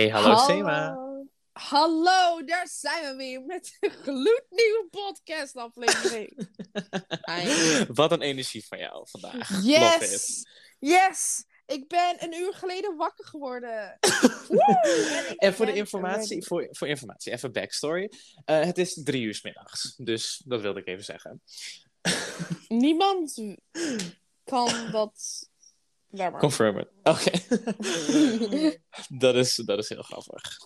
Hey, hallo, Sema. Hallo, daar zijn we weer met een gloednieuwe podcastaflevering. Hi. Wat een energie van jou vandaag. Yes! Yes! Ik ben een uur geleden wakker geworden. Woe! ik En voor de informatie, voor, voor informatie, even backstory. Eh, het is drie uur 's middags, dus dat wilde ik even zeggen. Niemand kan dat... Confirm it. Oké. dat, is, dat is heel grappig.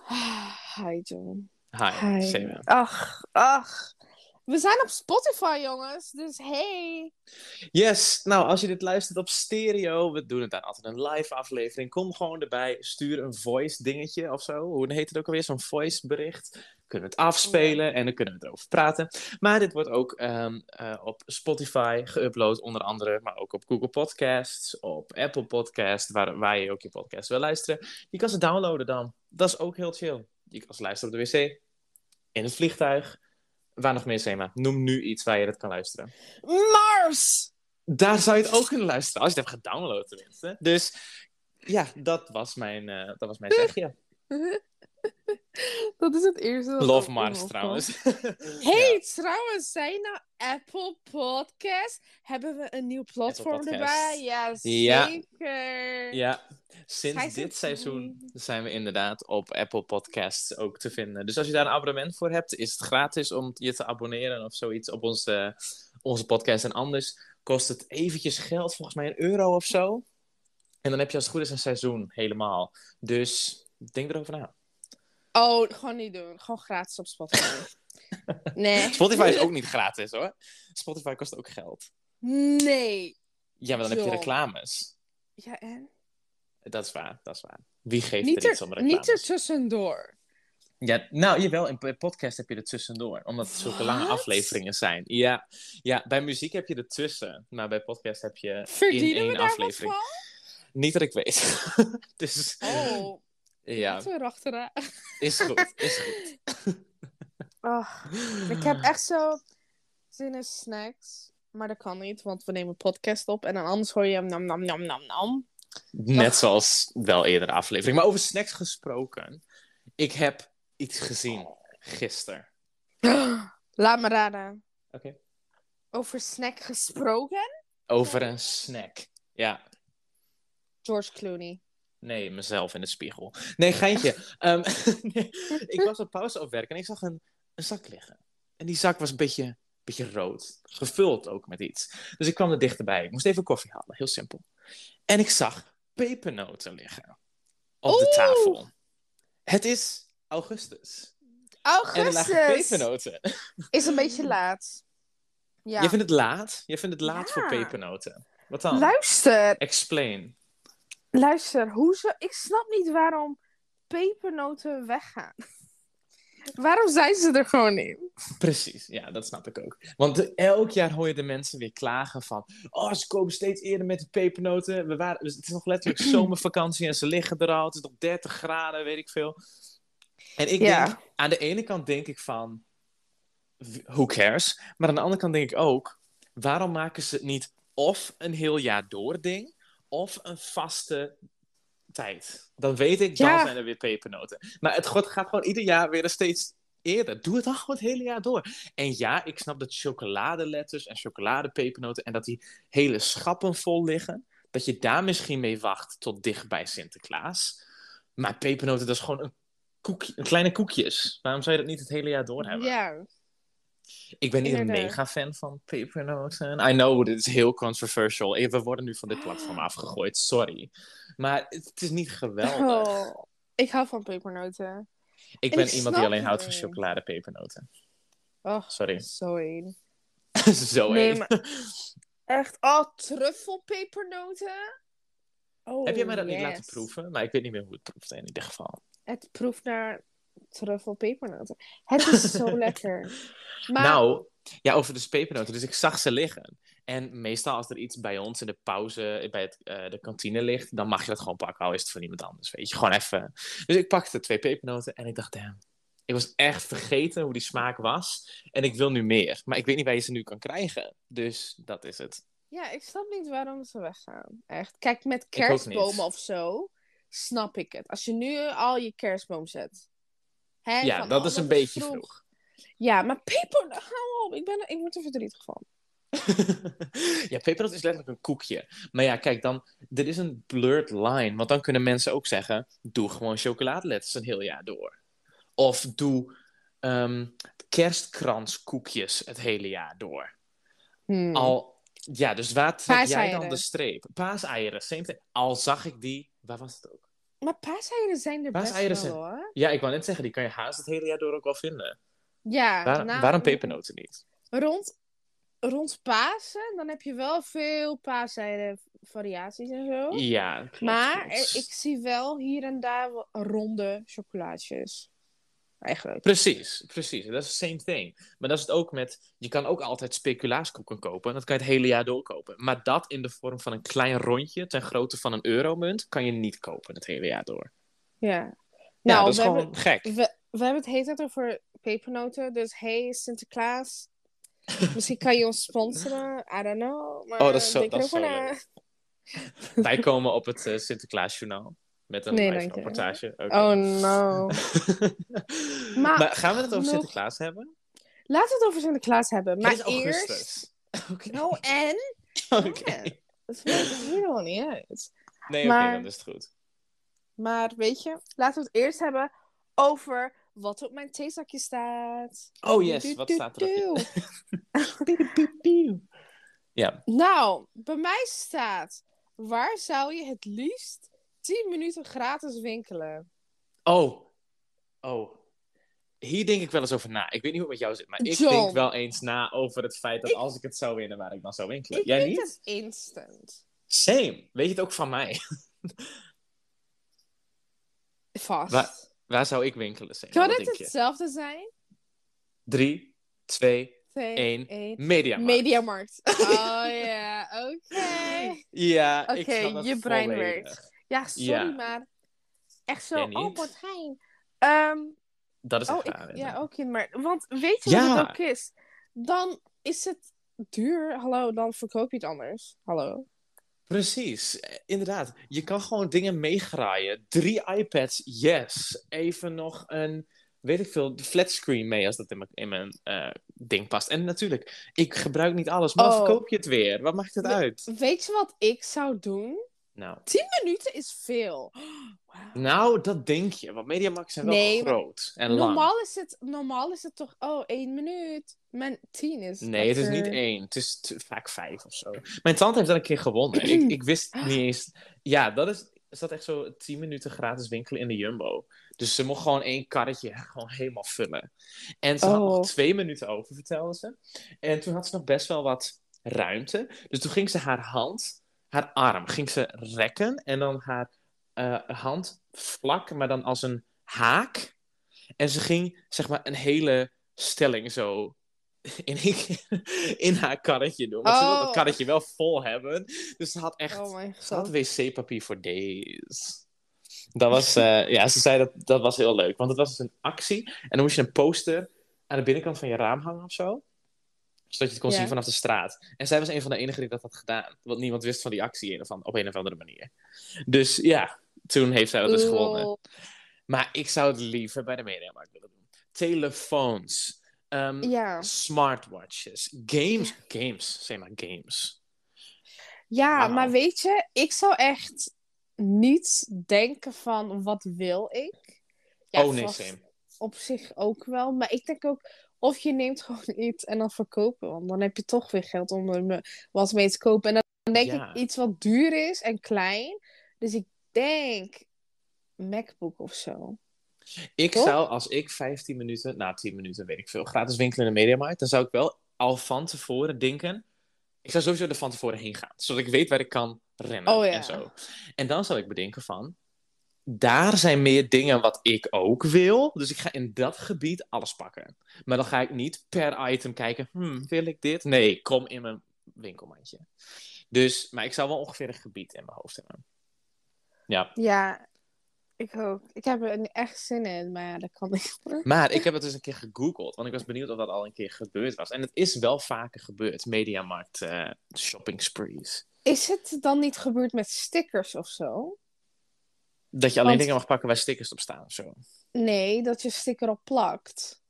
Hi, John. Hi, Hi. Ach, ach. We zijn op Spotify, jongens. Dus hey. Yes, nou als je dit luistert op stereo, we doen het dan altijd een live aflevering. Kom gewoon erbij, stuur een voice dingetje of zo. Hoe heet het ook alweer? Zo'n voice bericht. Kunnen we het afspelen en dan kunnen we erover praten. Maar dit wordt ook ehm, eh, op Spotify geüpload, onder andere, maar ook op Google Podcasts, op Apple Podcasts, waar, waar je ook je podcast wil luisteren. Je kan ze downloaden dan. Dat is ook heel chill. Je kan ze luisteren op de wc, in het vliegtuig. Waar nog meer, Sema? Noem nu iets waar je dat kan luisteren. Mars! Daar zou je het ook kunnen luisteren, als je het hebt gedownload tenminste. Dus ja, dat was mijn, eh, dat was mijn zegje. Dat is het eerste. Love Mars trouwens. Hey, trouwens, zijn nou Apple Podcast? Hebben we een nieuw platform erbij? Ja, Ja. zeker. Ja, sinds dit seizoen zijn we inderdaad op Apple Podcasts ook te vinden. Dus als je daar een abonnement voor hebt, is het gratis om je te abonneren of zoiets op onze, onze podcast. En anders kost het eventjes geld, volgens mij een euro of zo. En dan heb je als het goed is een seizoen helemaal. Dus denk erover na. Oh, gewoon niet doen. Gewoon gratis op Spotify. nee. Spotify is ook niet gratis hoor. Spotify kost ook geld. Nee. Ja, maar dan heb je reclames. Ja, en? Dat is waar, dat is waar. Wie geeft Niet, er iets om er, reclames? niet ertussendoor. Ja, nou, jawel, in podcast heb je er tussendoor. Omdat het zulke lange afleveringen zijn. Ja, ja, bij muziek heb je er tussen. Maar bij podcast heb je in Verdienen één we daar aflevering. wat Niet dat ik weet. dus? Oh, ja, laten we is goed, is goed. Ach, ik heb echt zo zin in snacks. Maar dat kan niet, want we nemen podcast op. En dan anders hoor je hem nam nam nam nam nam. Net zoals wel eerdere aflevering. Maar over snacks gesproken. Ik heb iets gezien gisteren. Laat me raden. Oké. Over snack gesproken? Over een snack. Ja, George Clooney. Nee, mezelf in de spiegel. Nee, geintje. Ehm, nee, ik was op pauze opwerken en ik zag een, een zak liggen. En die zak was een beetje, beetje rood. Gevuld ook met iets. Dus ik kwam er dichterbij. Ik moest even koffie halen, heel simpel. En ik zag pepernoten liggen. Op de tafel. Het is augustus. En er lagen Augustus pepernoten. is een beetje laat. Ja. Je vindt het laat? Je vindt het laat Ja. voor pepernoten. Wat dan? Luister, Explain. Luister. Hoezo? Ik snap niet waarom pepernoten weggaan. waarom zijn ze er gewoon niet? Precies, ja, dat snap ik ook. Want elk jaar hoor je de mensen weer klagen van... Oh, ze komen steeds eerder met de pepernoten. We waren, het is nog letterlijk zomervakantie en ze liggen er al. Het is nog 30 graden, weet ik veel. En ik Ja. denk, aan de ene kant denk ik van... Who cares? Maar aan de andere kant denk ik ook... Waarom maken ze het niet of een heel jaar door ding... of een vaste tijd? Dan weet ik, dan Ja. zijn er weer pepernoten. Maar het gaat gewoon ieder jaar weer steeds eerder. Doe het dan gewoon het hele jaar door. En ja, ik snap dat chocoladeletters en chocoladepepernoten... en dat die hele schappen vol liggen... dat je daar misschien mee wacht tot dicht bij Sinterklaas. Maar pepernoten, dat is gewoon een, koekje, een kleine koekjes. Waarom zou je dat niet het hele jaar door hebben? Ja. Ik ben niet een mega fan van pepernoten. I know, dit is heel controversial. Eh, We worden nu van dit platform afgegooid, sorry. Maar het is niet geweldig. Oh, ik hou van pepernoten. ik en ben ik iemand die alleen houdt van chocoladepepernoten. Oh, Sorry. sorry. Zo Nee, maar echt. Oh, truffelpepernoten. Oh, Heb jij mij dat niet yes. laten proeven? Maar ik weet niet meer hoe het proeft in ieder geval. Het proeft naar truffelpepernoten. Het is zo lekker. Maar Nou, ja, over de pepernoten. Dus ik zag ze liggen. En meestal als er iets bij ons in de pauze, bij het, eh, de kantine ligt, dan mag je dat gewoon pakken, al is het van iemand anders, weet je. Gewoon even. Dus ik pakte twee pepernoten en ik dacht, damn. Ik was echt vergeten hoe die smaak was. En ik wil nu meer. Maar ik weet niet waar je ze nu kan krijgen. Dus dat is het. ja, ik snap niet waarom ze weggaan. Echt. Kijk, met kerstbomen of zo snap ik het. Als je nu al je kerstboom zet. Hè, Ja, van, dat oh, is een beetje vroeg. Ja, maar peper, hou op. Ik, ben, ik word er verdrietig van. ja, pepernoot is letterlijk een koekje. Maar ja, kijk, dan, er is een blurred line. Want dan kunnen mensen ook zeggen, doe gewoon chocoladeletters een heel jaar door. Of doe ehm kerstkranskoekjes het hele jaar door. Hmm. Al, ja, dus waar trek jij dan de streep? Paaseieren, same thing. Al zag ik die, waar was het ook? Maar paaseieren zijn er best Paaseieren wel, zijn- hoor. Ja, ik wou net zeggen, die kan je haast het hele jaar door ook wel vinden. Ja, Waar, nou, waarom pepernoten niet? Rond, rond Pasen, dan heb je wel veel paaseieren variaties en zo. Ja, klopt, maar klopt. er- ik zie wel hier en daar ronde chocolaatjes. Eigenlijk. Precies, precies. Dat is the same thing. Maar dat is het ook met... Je kan ook altijd speculaaskoeken kopen. En dat kan je het hele jaar doorkopen. Maar dat in de vorm van een klein rondje... ten grootte van een euromunt... kan je niet kopen het hele jaar door. Ja. ja, Nou, dat is we, gewoon hebben, gek. we, we hebben het hele tijd over pepernoten. Dus hey, Sinterklaas. Misschien kan je ons sponsoren. I don't know. Maar Oh, dat is zo- dat is zo leuk. Wij komen op het eh, Sinterklaasjournaal. Met een Nee, live reportage. Oh no. maar, Maar gaan we het over nog- Sinterklaas hebben? Laten we het over Sinterklaas hebben. Maar eerst... Nou, en? Oké. Ja, Dat maakt helemaal niet uit. Nee, oké, dan is het goed. Maar weet je, laten we het eerst hebben over wat op mijn theezakje staat. Oh yes, Doe, wat doe, staat er. Ja, Nou, bij mij staat... Waar zou je het liefst 10 minuten gratis winkelen? Oh. Oh. Hier denk ik wel eens over na. Ik weet niet hoe het met jou zit, maar ik John. denk wel eens na over het feit dat Ik- als ik het zou winnen, waar ik dan zou winkelen. Ik Jij niet? het instant. Same. Weet je het ook van mij? Vast. Waar- Waar zou ik winkelen? Sam? Kan het hetzelfde zijn? Drie, twee, Twee, één. één. Media. Mediamarkt. Oh ja, oké. Ja, ik Oké, snap dat je brein werkt. Ja, sorry, Ja. maar echt zo. Oh, niet? Martijn. Ehm, Dat is oh, ik, raar, ja, ook in, maar want weet je Ja. wat het ook is? Dan is het duur. Hallo, dan verkoop je het anders. Hallo. Precies, inderdaad. Je kan gewoon dingen meegraaien. Drie iPads, yes. Even nog een, weet ik veel, flatscreen mee als dat in mijn, in mijn eh, ding past. En natuurlijk, ik gebruik niet alles, maar Oh. verkoop je het weer? Wat maakt het We- uit? Weet je wat ik zou doen? Nou. 10 minuten is veel. Wauw. nou, dat denk je, want Mediamarkt zijn wel Nee, groot en lang. Normaal is, het, normaal is het toch, oh, één minuut. Mijn 10 is. Nee, het is niet één. Het is vaak vijf of zo. Mijn tante heeft dat een keer gewonnen. ik, ik wist niet eens... Ja, dat is... Is dat echt zo 10 minuten gratis winkelen in de Jumbo? Dus ze mocht gewoon één karretje gewoon helemaal vullen. En ze had Oh. nog twee minuten over, vertelde ze. En toen had ze nog best wel wat ruimte. Dus toen ging ze haar hand, haar arm, ging ze rekken. En dan haar eh, hand vlak, maar dan als een haak. En ze ging, zeg maar, een hele stelling zo in, in haar karretje doen. Want ze wilde Oh. dat karretje wel vol hebben. Dus ze had echt Oh ze had wc-papier voor days. Dat was, eh, ja, ze zei dat dat was heel leuk. Want het was dus een actie. En dan moest je een poster aan de binnenkant van je raam hangen of zo. Zodat je het kon Ja. zien vanaf de straat. En zij was een van de enigen die dat had gedaan. Want niemand wist van die actie in, van, op een of andere manier. Dus ja, toen heeft zij dat dus gewonnen. Maar ik zou het liever bij de Mediamarkt willen doen. Telefoons. ehm, Ja. Smartwatches. Games. Games. Zeg maar games. Ja, maar weet je, ik zou echt niet denken van wat wil ik. Ja, oh nee, same. Op zich ook wel, maar ik denk ook of je neemt gewoon iets en dan verkopen, want dan heb je toch weer geld om er wat mee te kopen. En dan denk Ja. ik iets wat duur is en klein. Dus ik denk MacBook of zo. Ik Toch? zou, als ik 15 minuten, nou 10 minuten, weet ik veel, gratis winkelen in de Mediamarkt, dan zou ik wel al van tevoren denken. Ik zou sowieso er van tevoren heen gaan, zodat ik weet waar ik kan rennen Oh ja. en zo. En dan zou ik bedenken van, daar zijn meer dingen wat ik ook wil, dus ik ga in dat gebied alles pakken. Maar dan ga ik niet per item kijken, hmm, wil ik dit? Nee, kom in mijn winkelmandje. Dus, maar ik zou wel ongeveer een gebied in mijn hoofd hebben. Ja, Ja, ik ook. Ik heb er echt zin in, maar dat kan niet. Maar ik heb het dus een keer gegoogeld, want ik was benieuwd of dat al een keer gebeurd was. En het is wel vaker gebeurd, Mediamarkt eh shopping sprees. Is het dan niet gebeurd met stickers of zo? Dat je alleen Want- dingen mag pakken waar stickers op staan of zo. Nee, dat je sticker op plakt.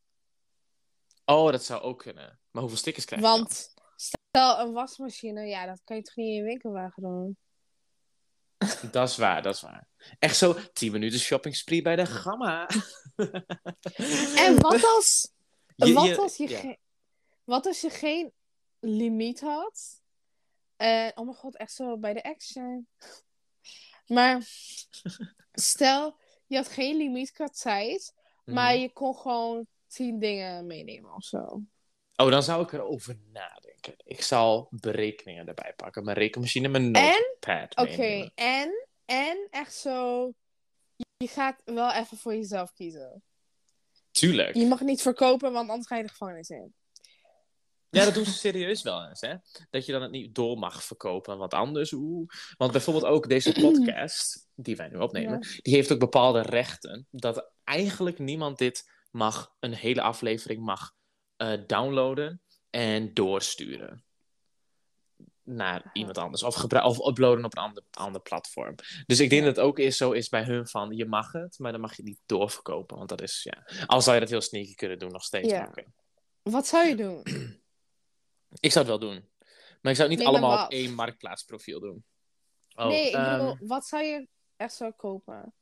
Oh, dat zou ook kunnen. Maar hoeveel stickers krijg je dan? Want stel een wasmachine, ja, dat kan je toch niet in je winkelwagen doen? Dat is waar, dat is waar. Echt zo 10 minuten shopping spree bij de Gamma. En wat als Je- wat, als je ja. geen- wat als je geen limiet had? En, oh mijn god, echt zo bij de action. Maar stel, je had geen limiet qua tijd, maar Mhm. je kon gewoon tien dingen meenemen of zo. Oh, dan zou ik erover nadenken. Ik zal berekeningen erbij pakken. Mijn rekenmachine, mijn notepad Oké, en, en echt zo, je gaat wel even voor jezelf kiezen. Tuurlijk. Je mag niet verkopen, want anders ga je de gevangenis in. Ja, dat doen ze serieus wel eens, hè? Dat je dan het niet door mag verkopen, want anders, oeh. Want bijvoorbeeld ook deze podcast, die wij nu opnemen, die heeft ook bepaalde rechten. Dat eigenlijk niemand dit mag, een hele aflevering mag eh, downloaden en doorsturen naar iemand anders. Of, gebru- of uploaden op een ander, ander platform. Dus ik denk Ja. dat het ook is, zo is bij hun van, je mag het, maar dan mag je het niet doorverkopen. Want dat is, ja... Al zou je dat heel sneaky kunnen doen, nog steeds. Ja. Wat zou je doen? Ik zou het wel doen. Maar ik zou het niet Nee, allemaal op één marktplaatsprofiel doen. Oh, nee, ik ehm, bedoel, wat zou je echt zo kopen?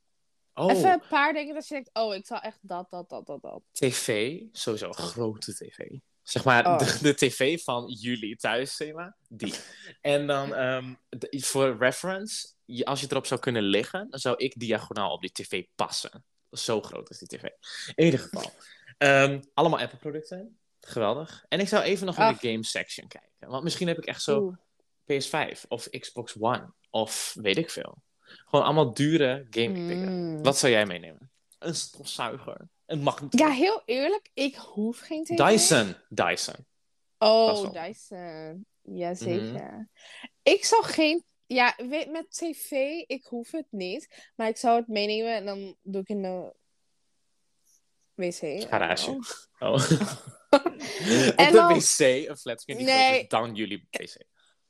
oh, Even een paar dingen dat je denkt, oh, ik zal echt dat, dat, dat, dat, dat. tv. Sowieso een grote tv. Zeg maar Oh. de, de tv van jullie thuis, zeg maar. Die. En dan, ehm, de- voor reference, je- als je erop zou kunnen liggen, dan zou ik diagonaal op die tv passen. Zo groot is die tv. In ieder geval. Ehm, allemaal Apple-producten. Geweldig. En ik zou even nog in de game section kijken. Want misschien heb ik echt zo Oeh. PS5 of Xbox One of weet ik veel. Gewoon allemaal dure gaming dingen. Mm. Wat zou jij meenemen? Een stofzuiger. Een magnetron. Ja, heel eerlijk, ik hoef geen tv. Dyson. Dyson. Oh. Mhm. Dyson. Jazeker. Ik zou geen... Ja, weet, met tv, ik hoef het niet. Maar ik zou het meenemen en dan doe ik in de wc. Garage. Oh. Op En de dan- wc een flatscreen die Nee. groter is dan jullie wc.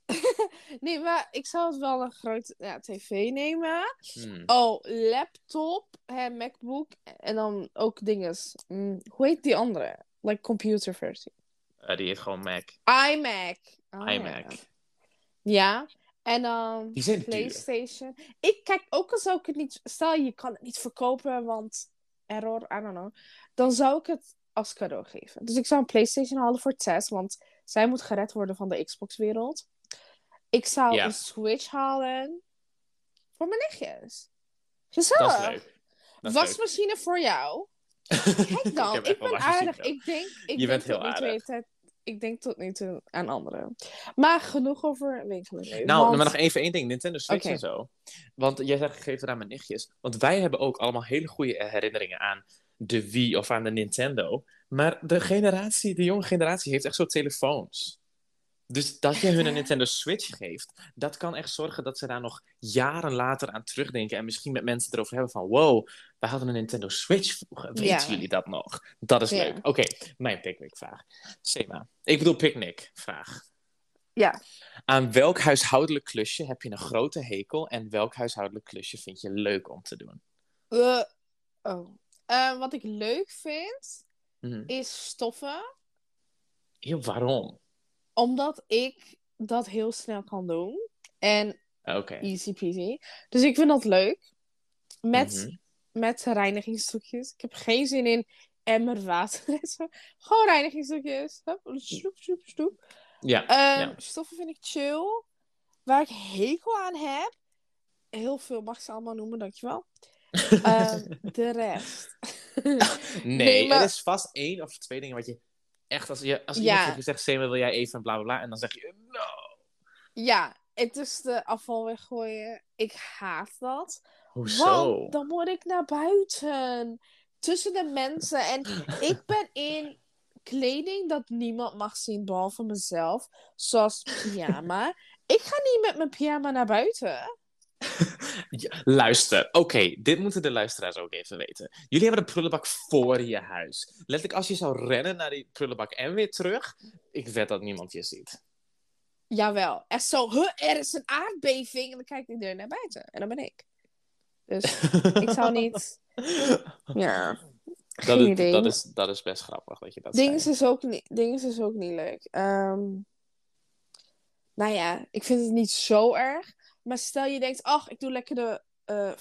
Nee, maar ik zou het wel een groot ja, tv nemen. Hmm. Oh, laptop, hè, MacBook en dan ook dinges. Mm, hoe heet die andere? Like computerversie. Eh, die heet gewoon Mac. iMac. Oh, iMac. Ja. Ja, en dan duur. PlayStation. Ik kijk ook al zou ik het niet. Stel je kan het niet verkopen, want error, I don't know. Dan zou ik het als cadeau geven. Dus ik zou een PlayStation halen voor Tess, want zij moet gered worden van de Xbox-wereld. Ik zou Ja. een Switch halen voor mijn nichtjes. Dat is leuk. Dat is leuk. Wasmachine voor jou. Kijk dan, ik, ben aardig. Ik denk, ik Je bent tot heel nu toe aardig. tijd- Ik denk tot nu toe aan anderen. Maar genoeg over winkelen. Nou, want- maar nog even één ding. Nintendo Switch en zo. Want jij zegt, geef het aan mijn nichtjes. Want wij hebben ook allemaal hele goede herinneringen aan de Wii of aan de Nintendo. Maar de generatie, de jonge generatie heeft echt zo telefoons. Dus dat je hun een Nintendo Switch geeft, dat kan echt zorgen dat ze daar nog jaren later aan terugdenken. En misschien met mensen erover hebben van, wow, wij hadden een Nintendo Switch vroeger. Weten Ja. jullie dat nog? Dat is Ja. leuk. Oké, mijn picnic vraag. Sema. Ik bedoel picnic vraag. Ja. Aan welk huishoudelijk klusje heb je een grote hekel en welk huishoudelijk klusje vind je leuk om te doen? Eh, oh. Eh, wat ik leuk vind, Mhm. is stoffen. Ja, waarom? Omdat ik dat heel snel kan doen. En Oké. easy peasy. Dus ik vind dat leuk. Met, Mhm. met reinigingstoekjes. Ik heb geen zin in emmer water. Gewoon reinigingstoekjes. Hup, Stoep, stoep, stoep. Ja, Ehm, ja. Stoffen vind ik chill. Waar ik hekel aan heb. Heel veel mag ik ze allemaal noemen, dankjewel. Ehm de rest. Nee, Nee, maar- er is vast één of twee dingen wat je echt... Als, je, als iemand je zegt, Sema, wil jij even bla bla bla? En dan zeg je, no. ja, het is de afval weggooien. Ik haat dat. Hoezo? Want dan moet ik naar buiten. Tussen de mensen. En ik ben in kleding dat niemand mag zien behalve mezelf. Zoals pyjama. ik ga niet met mijn pyjama naar buiten. Ja, luister, oké, dit moeten de luisteraars ook even weten. Jullie hebben de prullenbak voor je huis. Letterlijk, als je zou rennen naar die prullenbak en weer terug, ik weet dat niemand je ziet. Jawel. Echt zo, huh, er is een aardbeving. En dan kijkt iedereen naar buiten. En dan ben ik. Dus ik zou niet... Ja, dat, is, dat, is, dat is best dingen dat je dat Dingen is, ook niet, dingen is ook niet leuk. Ehm, nou ja, ik vind het niet zo erg. Maar stel je denkt, ach, ik doe lekker de... eh,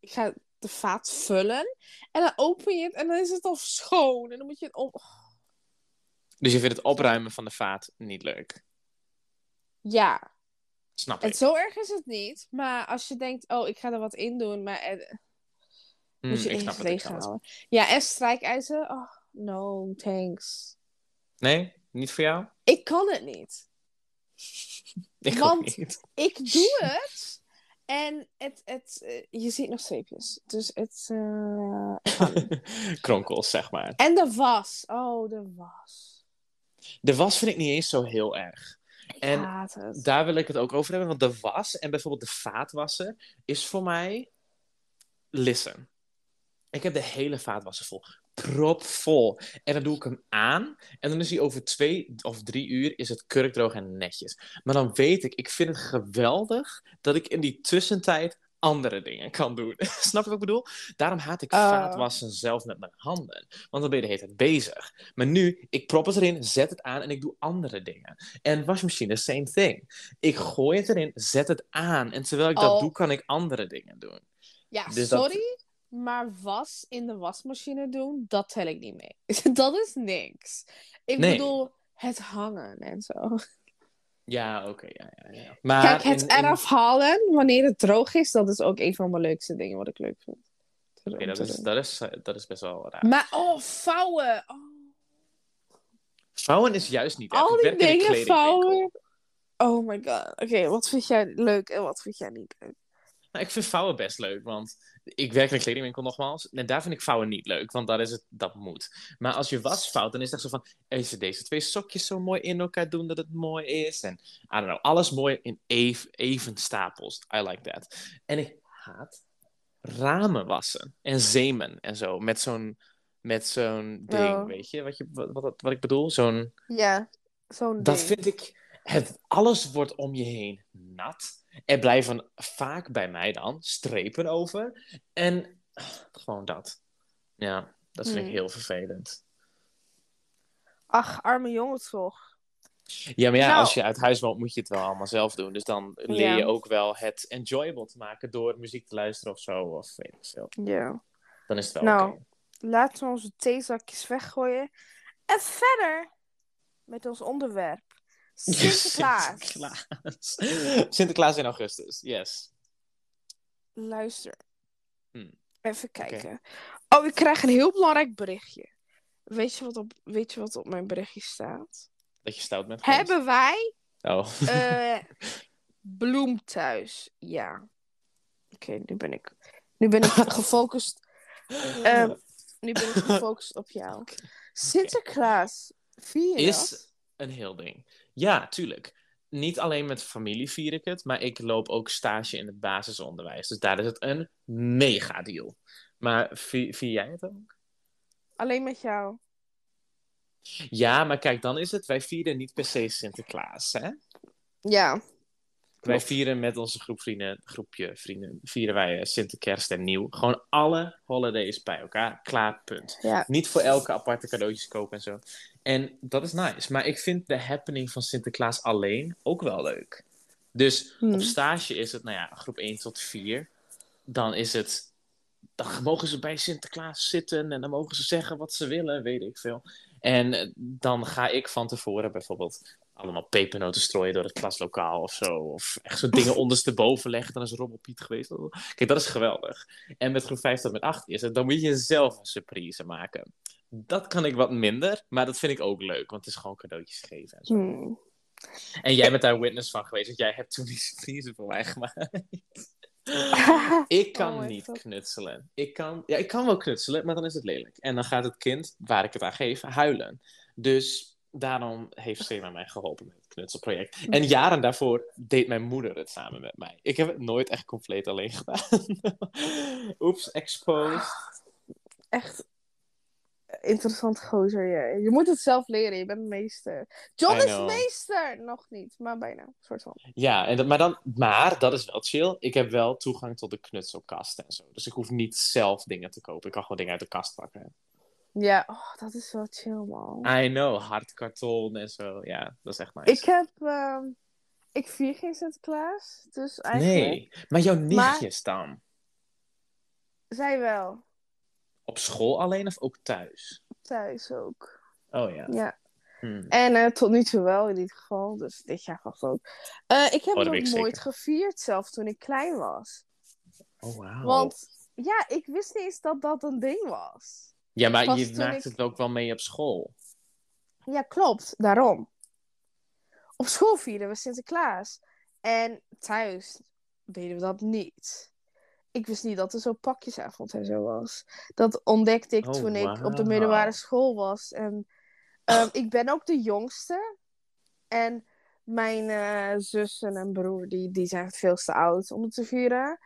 ik ga de vaat vullen. En dan open je het en dan is het al schoon. En dan moet je het op... Dus je vindt het opruimen van de vaat niet leuk. Ja, Snap en ik. zo erg is het niet. Maar als je denkt, oh, ik ga er wat in doen. Maar eh, Hmm, moet je ik snap eerst het, leeghalen. Ja, en strijkijzer. Oh, no, thanks. Nee? Niet voor jou? Ik kan het niet. Ik Want- niet. Ik doe het. En het, het, eh, je ziet nog streepjes. Dus het. niet. Kronkels, zeg maar. en de was. Oh, de was. De was vind ik niet eens zo heel erg. Ik En haat het. Daar wil ik het ook over hebben, want de was en bijvoorbeeld de vaatwasser is voor mij... Listen. Ik heb de hele vaatwasser vol. Propvol. En dan doe ik hem aan. En dan is hij over twee of drie uur is het kurkdroog en netjes. Maar dan weet ik, ik vind het geweldig dat ik in die tussentijd andere dingen kan doen. Snap je wat ik bedoel? Daarom haat ik Oh. vaatwassen zelf met mijn handen. Want dan ben je de hele tijd bezig. Maar nu, ik prop het erin, zet het aan en ik doe andere dingen. En wasmachine, same thing. Ik gooi het erin, zet het aan. En terwijl ik dat doe, kan ik andere dingen doen. Ja, dus dat- sorry. Maar was in de wasmachine doen, dat tel ik niet mee. dat is niks. Ik Nee. bedoel, het hangen en zo. Ja, oké. ja, ja, ja. Maar Kijk, het in- in- eraf halen wanneer het droog is, dat is ook een van mijn leukste dingen wat ik leuk vind. Oké, dat, is, dat, is, eh, dat is best wel raar. Maar, oh, vouwen. Oh. Vouwen is juist niet erg. Al die dingen vouwen. Oh my god. Oké, wat vind jij leuk en wat vind jij niet leuk? Nou, ik vind vouwen best leuk, want ik werk in een kledingwinkel nogmaals. En daar vind ik vouwen niet leuk, want daar is het, dat moet. Maar als je was vouwt, dan is het echt zo van... Even deze twee sokjes zo mooi in elkaar doen dat het mooi is. En, I don't know, alles mooi in even, even stapels. I like that. En ik haat ramen wassen. En zeemen en zo. Met zo'n, met zo'n ding, Oh. weet je? Wat, je wat, wat, wat ik bedoel? Zo'n... Ja, zo'n Dat ding. vind ik. Het, alles wordt om je heen nat. Er blijven vaak bij mij dan strepen over. En ah, gewoon dat. Ja, dat vind ik Hmm. heel vervelend. Ach, arme jongen toch. Ja, maar ja, Nou. als je uit huis woont, moet je het wel allemaal zelf doen. Dus dan leer Ja. je ook wel het enjoyable te maken door muziek te luisteren of zo. Of weet ik veel. Ja. Dan is het wel Nou. Laten we onze theezakjes weggooien. En verder met ons onderwerp. Sinterklaas. Sinterklaas. Sinterklaas in augustus, yes. Luister. Hmm. Even kijken. Oh, ik krijg een heel belangrijk berichtje. Weet je wat op, weet je wat op mijn berichtje staat? Dat je stout bent. geweest. Hebben wij Oh. eh, bloem thuis? Ja. Oké, nu ben ik, nu ben ik gefocust. Ehm, nu ben ik gefocust op jou. Sinterklaas, vier is dat? een heel ding. Ja, tuurlijk. Niet alleen met familie vier ik het, maar ik loop ook stage in het basisonderwijs. Dus daar is het een mega deal. Maar vi- vier jij het ook? Alleen met jou. Ja, maar kijk, dan is het, wij vieren niet per se Sinterklaas, hè? Ja. Wij vieren met onze groep vrienden, groepje vrienden, vieren wij eh, Sinterkerst en Nieuw. Gewoon alle holidays bij elkaar, klaar, punt. Ja. Niet voor elke aparte cadeautjes kopen en zo. En dat is nice. Maar ik vind de happening van Sinterklaas alleen ook wel leuk. Dus Hmm. op stage is het, nou ja, groep 1 tot 4. Dan is het. Dan mogen ze bij Sinterklaas zitten en dan mogen ze zeggen wat ze willen, weet ik veel. En eh, dan ga ik van tevoren bijvoorbeeld allemaal pepernoten strooien door het klaslokaal of zo. Of echt zo dingen ondersteboven leggen. Dan is Rommel Piet geweest. Kijk, dat is geweldig. En met groep 5 tot met 8 is het, dan moet je zelf een surprise maken. Dat kan ik wat minder, maar dat vind ik ook leuk, want het is gewoon cadeautjes geven. En, zo. Hmm. en jij bent daar witness van geweest, want jij hebt toen die surprise voor mij gemaakt. Ik kan Oh niet God. knutselen. Ik kan, ja, ik kan wel knutselen, maar dan is het lelijk. En dan gaat het kind, waar ik het aan geef, huilen. Dus daarom heeft Sema mij geholpen met het knutselproject. En jaren daarvoor deed mijn moeder het samen met mij. Ik heb het nooit echt compleet alleen gedaan. Oeps, exposed. Echt. interessant gozer. Je. je moet het zelf leren, je bent meester. John is meester! Nog niet, maar bijna. soort van. Ja, en dat, maar, dan, maar dat is wel chill. Ik heb wel toegang tot de knutselkast en zo. Dus ik hoef niet zelf dingen te kopen. Ik kan gewoon dingen uit de kast pakken. Ja, oh, dat is wel chill, man. I know, hard karton en zo. Ja, dat is echt nice. Ik heb... ehm, ik vier geen Sinterklaas, dus eigenlijk... Nee, maar jouw nichtjes dan? Zij wel. Op school alleen of ook thuis? Thuis ook. Oh ja. Ja. Hmm. En eh, tot nu toe wel, in ieder geval. Dus dit jaar vast ook. Eh, ik heb Oh, nog ik nooit zeker. gevierd, zelf toen ik klein was. Oh, wauw. Want ja, ik wist niet eens dat dat een ding was. Ja, maar pas je maakt ik- het ook wel mee op school. Ja, klopt. Daarom. Op school vierden we Sinterklaas. En thuis deden we dat niet. Ik wist niet dat er zo'n pakjesavond en zo was. Dat ontdekte ik Oh, toen ik op de middelbare school was. En ehm, ik ben ook de jongste. En mijn eh, zussen en broer, die, die zijn veel te oud om het te vieren.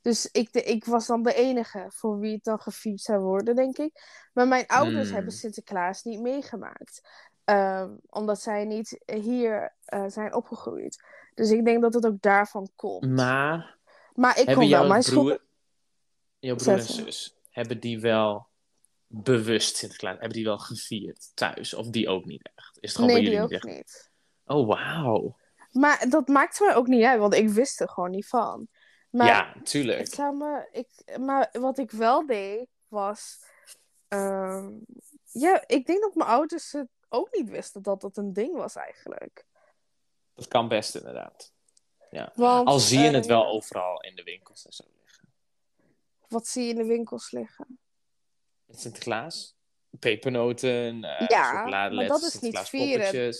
Dus ik, de, ik was dan de enige voor wie het dan gevierd zou worden, denk ik. Maar mijn ouders Hmm. hebben Sinterklaas niet meegemaakt. Ehm, omdat zij niet hier eh, zijn opgegroeid. Dus ik denk dat het ook daarvan komt. Maar maar ik kon wel mijn broer, school... jouw broer en zus, hebben die wel bewust Sinterklaas, hebben die wel gevierd thuis? Of die ook niet echt? Is het gewoon Nee, bij die jullie ook niet echt? niet. Oh, wauw. Maar dat maakt me ook niet uit, want ik wist er gewoon niet van. Maar Ja, tuurlijk. Me, ik, maar wat ik wel deed, was... ehm, ja, ik denk dat mijn ouders het ook niet wisten dat dat een ding was eigenlijk. Dat kan best inderdaad. Want, Al zie je eh, het wel overal in de winkels en zo liggen. Wat zie je in de winkels liggen? Sinterklaas, pepernoten, eh Ja, maar dat is niet vieren.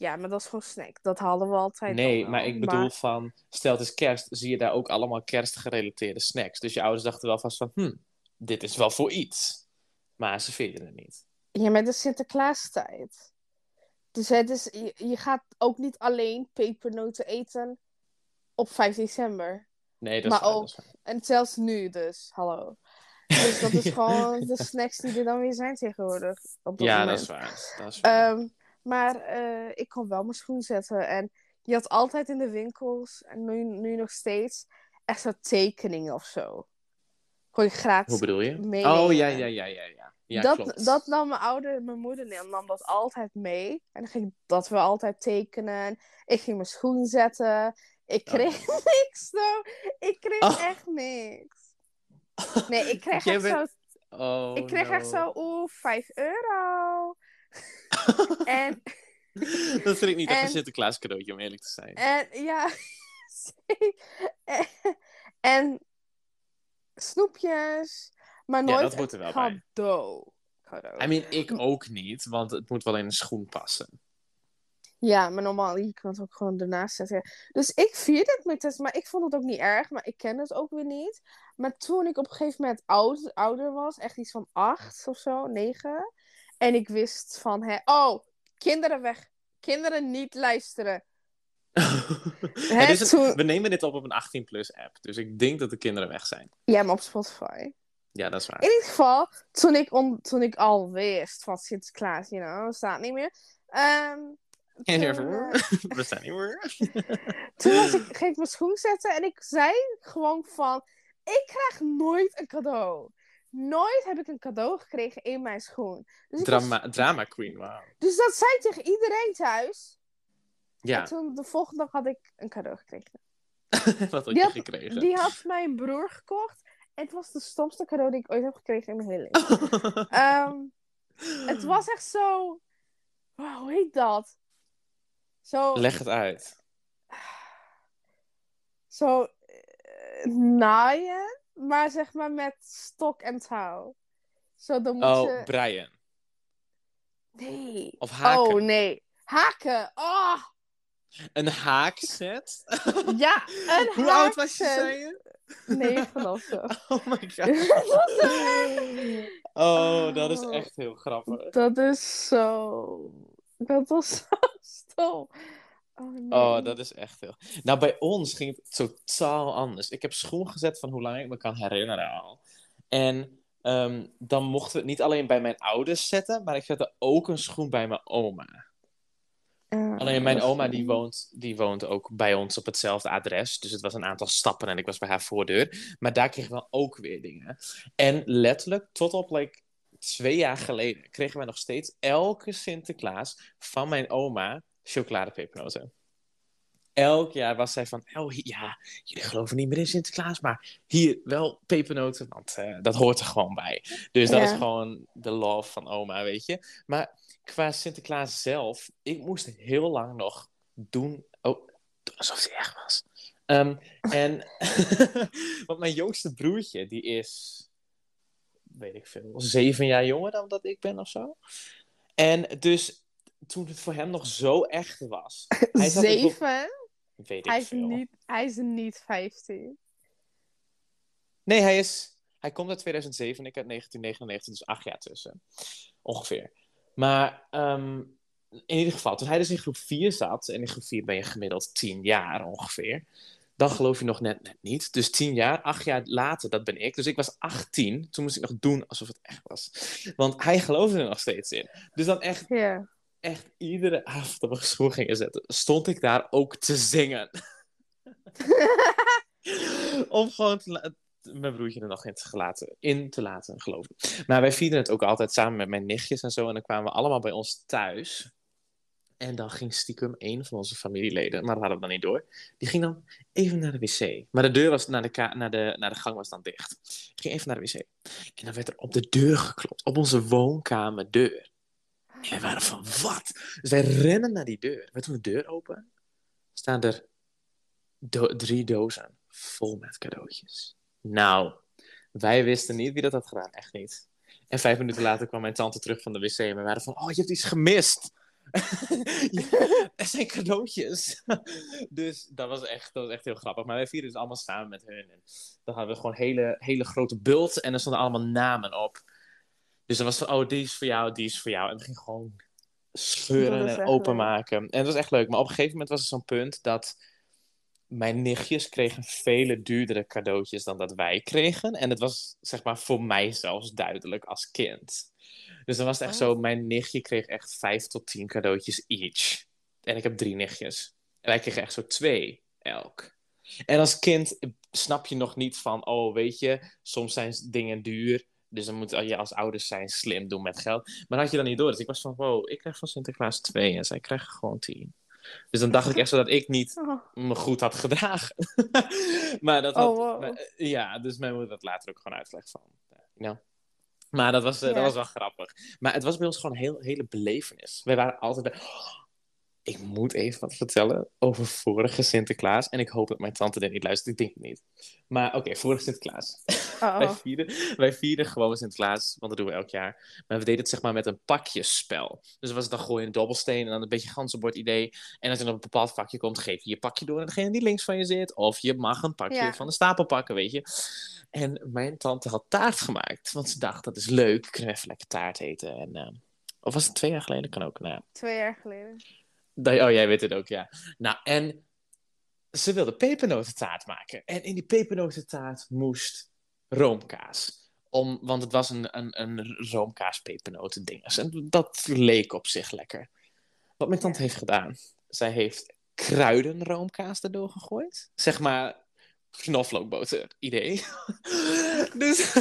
Ja, maar dat is gewoon snack. Dat hadden we altijd al Nee, maar ik bedoel van, stel het is kerst, zie je daar ook allemaal kerstgerelateerde snacks. Dus je ouders dachten wel vast van, hm, dit is wel voor iets. Maar ze vinden het niet. Ja, met de Sinterklaastijd. Dus het is, je, je gaat ook niet alleen pepernoten eten op 5 december. Nee, dat Maar is waar, ook- dat is waar. En zelfs nu dus, hallo. Dus dat is gewoon de snacks die er dan weer zijn tegenwoordig. Op dat Ja, moment. dat is waar. Dat is waar. Ehm, maar eh, ik kon wel mijn schoen zetten. En je had altijd in de winkels, en nu, nu nog steeds, echt zo tekeningen of zo. Kon je gratis Hoe bedoel je? meenemen. Oh, ja, ja, ja, ja. ja. ja dat, klopt. dat nam mijn ouder, mijn moeder nam, nam dat altijd mee. En dan ging dat we altijd tekenen. Ik ging mijn schoen zetten. Ik Oh. kreeg niks, though. Ik kreeg Oh. echt niks. Nee, ik kreeg echt bent- zo Oh, ik kreeg no. echt zo, oeh, 5 euro. en, dat vind ik niet echt En- een Sinterklaas cadeautje, om eerlijk te zijn. en ja, en, en snoepjes, maar Ja, nooit dat er wel bij. cadeau. cadeau. I mean, ik ook niet, want het moet wel in een schoen passen. Ja, maar normaal, je kan het ook gewoon ernaast zetten. Dus ik vierde het met maar ik vond het ook niet erg, maar ik ken het ook weer niet. Maar toen ik op een gegeven moment oud, ouder was, echt iets van acht of zo, negen. En ik wist van, hè, oh, kinderen weg. Kinderen niet luisteren. Het is een- toen- We nemen dit op op een 18-plus app, dus ik denk dat de kinderen weg zijn. Ja, maar op Spotify. Ja, dat is waar. In ieder geval, toen ik, on, toen ik al wist van Sinterklaas, you know, staat niet meer. Ehm, toen, eh, We zijn niet meer. toen was ik, ging ik mijn schoen zetten en ik zei gewoon van... Ik krijg nooit een cadeau. Nooit heb ik een cadeau gekregen in mijn schoen. Dus, was- Drama, drama queen, wauw. dus dat zei tegen iedereen thuis. Ja, En toen de volgende dag had ik een cadeau gekregen. wat had Die je had- gekregen? Die had mijn broer gekocht. En het was de stomste cadeau die ik ooit heb gekregen in mijn hele leven. Ehm, het was echt zo... Wow, hoe heet dat? Zo... Leg het uit. zo eh, naaien, maar zeg maar met stok en touw. Zo, dan moet Oh, je... breien. Nee. Of haken. Oh, nee. Haken. Oh, Een haakset? ja, een Hoe oud was je, haakset. zei je? Negen of zo. Oh my god. Oh, dat is echt heel grappig. dat is zo... Dat was zo stom. Oh, nee. Oh, dat is echt heel... Nou, bij ons ging het totaal anders. Ik heb schoen gezet van hoe lang ik me kan herinneren al. En ehm, dan mochten we het niet alleen bij mijn ouders zetten, maar ik zette ook een schoen bij mijn oma. Ah, Alleen mijn oma die woont, die woont ook bij ons op hetzelfde adres. Dus het was een aantal stappen en ik was bij haar voordeur. Maar daar kregen we ook weer dingen. En letterlijk, tot op like, twee jaar geleden, kregen wij nog steeds elke Sinterklaas van mijn oma chocoladepepernoten. Elk jaar was zij van, oh ja, jullie geloven niet meer in Sinterklaas, maar hier wel pepernoten, want eh, dat hoort er gewoon bij. Dus dat Ja. is gewoon de love van oma, weet je. Maar qua Sinterklaas zelf, ik moest heel lang nog doen, oh, alsof hij echt was. Ehm, en, want mijn jongste broertje, die is, weet ik veel, zeven jaar jonger dan dat ik ben of zo. En dus toen het voor hem nog zo echt was, hij Zeven? weet ik Hij is, veel. niet, hij is niet 15. Nee, hij is. Hij komt uit 2007 en ik uit 1999, dus acht jaar tussen. Ongeveer. Maar ehm, in ieder geval, toen hij dus in groep 4 zat, en in groep 4 ben je gemiddeld 10 jaar ongeveer, dan geloof je nog net, net niet. Dus 10 jaar, acht jaar later, dat ben ik. Dus ik was 18, toen moest ik nog doen alsof het echt was. Want hij geloofde er nog steeds in. Dus dan echt, Ja. Echt iedere avond we school gingen zetten, stond ik daar ook te zingen. Om gewoon te mijn broertje er nog in te, laten, in te laten geloven. Maar wij vierden het ook altijd samen met mijn nichtjes en zo. En dan kwamen we allemaal bij ons thuis. En dan ging stiekem een van onze familieleden, maar dat hadden we dan niet door. Die ging dan even naar de wc. Maar de deur was naar de, naar de, naar de gang was dan dicht. Ging even naar de wc. En dan werd er op de deur geklopt. Op onze woonkamerdeur. En wij waren van, wat? Dus wij rennen naar die deur. We doen de deur open. Staan er drie dozen vol met cadeautjes. Nou, wij wisten niet wie dat had gedaan. Echt niet. En vijf minuten later kwam mijn tante terug van de wc. En we waren van, oh, je hebt iets gemist. Er zijn cadeautjes. dus dat was, echt, dat was echt heel grappig. Maar wij vierden dus allemaal samen met hun. En dan hadden we gewoon hele, hele grote bult. En er stonden allemaal namen op. Dus dan was van, oh, die is voor jou, die is voor jou. En we gingen gewoon scheuren en openmaken. En dat was echt leuk. Maar op een gegeven moment was er zo'n punt dat mijn nichtjes kregen vele duurdere cadeautjes dan dat wij kregen. En het was, zeg maar, voor mij zelfs duidelijk als kind. Dus dan was het echt Oh. zo, mijn nichtje kreeg echt vijf tot tien cadeautjes each. En ik heb drie nichtjes. En wij kregen echt zo twee elk. En als kind snap je nog niet van, oh, weet je, soms zijn dingen duur. Dus dan moet je als ouders zijn slim doen met geld. Maar dat had je dan niet door. Dus ik was van, wow, ik krijg van Sinterklaas twee en zij krijgen gewoon tien. Dus dan dacht ik echt zo dat ik niet Oh. me goed had gedragen. maar dat had, Oh, wow. maar, eh, ja, dus mijn moeder dat later ook gewoon uitlegt van. eh, nou. Maar dat was, eh, Ja. dat was wel grappig. Maar het was bij ons gewoon een heel, hele belevenis. Wij waren altijd bij... ik moet even wat vertellen over vorige Sinterklaas. En ik hoop dat mijn tante dit niet luistert. Ik denk het niet. Maar oké, vorige Sinterklaas. Oh, Wij, vierden, wij vierden gewoon Sinterklaas, want dat doen we elk jaar. Maar we deden het zeg maar met een pakjesspel. Dus was het dan gooien een dobbelsteen en dan een beetje ganzenbord idee. En als je dan op een bepaald vakje komt, geef je je pakje door aan degene die links van je zit. Of je mag een pakje Ja. van de stapel pakken, weet je. En mijn tante had taart gemaakt, want ze dacht dat is leuk. Kunnen we even lekker taart eten. En, eh, of was het twee jaar geleden? Kan ook, nou ja. Twee jaar geleden. Dat- Oh, jij weet het ook, ja. Nou, en ze wilde pepernotentaart maken. En in die pepernotentaart moest roomkaas. Om, want het was een, een, een roomkaas pepernoten dinges. En dat leek op zich lekker. Wat mijn tante heeft gedaan. Zij heeft kruidenroomkaas erdoor gegooid. Zeg maar knoflookboter idee. dus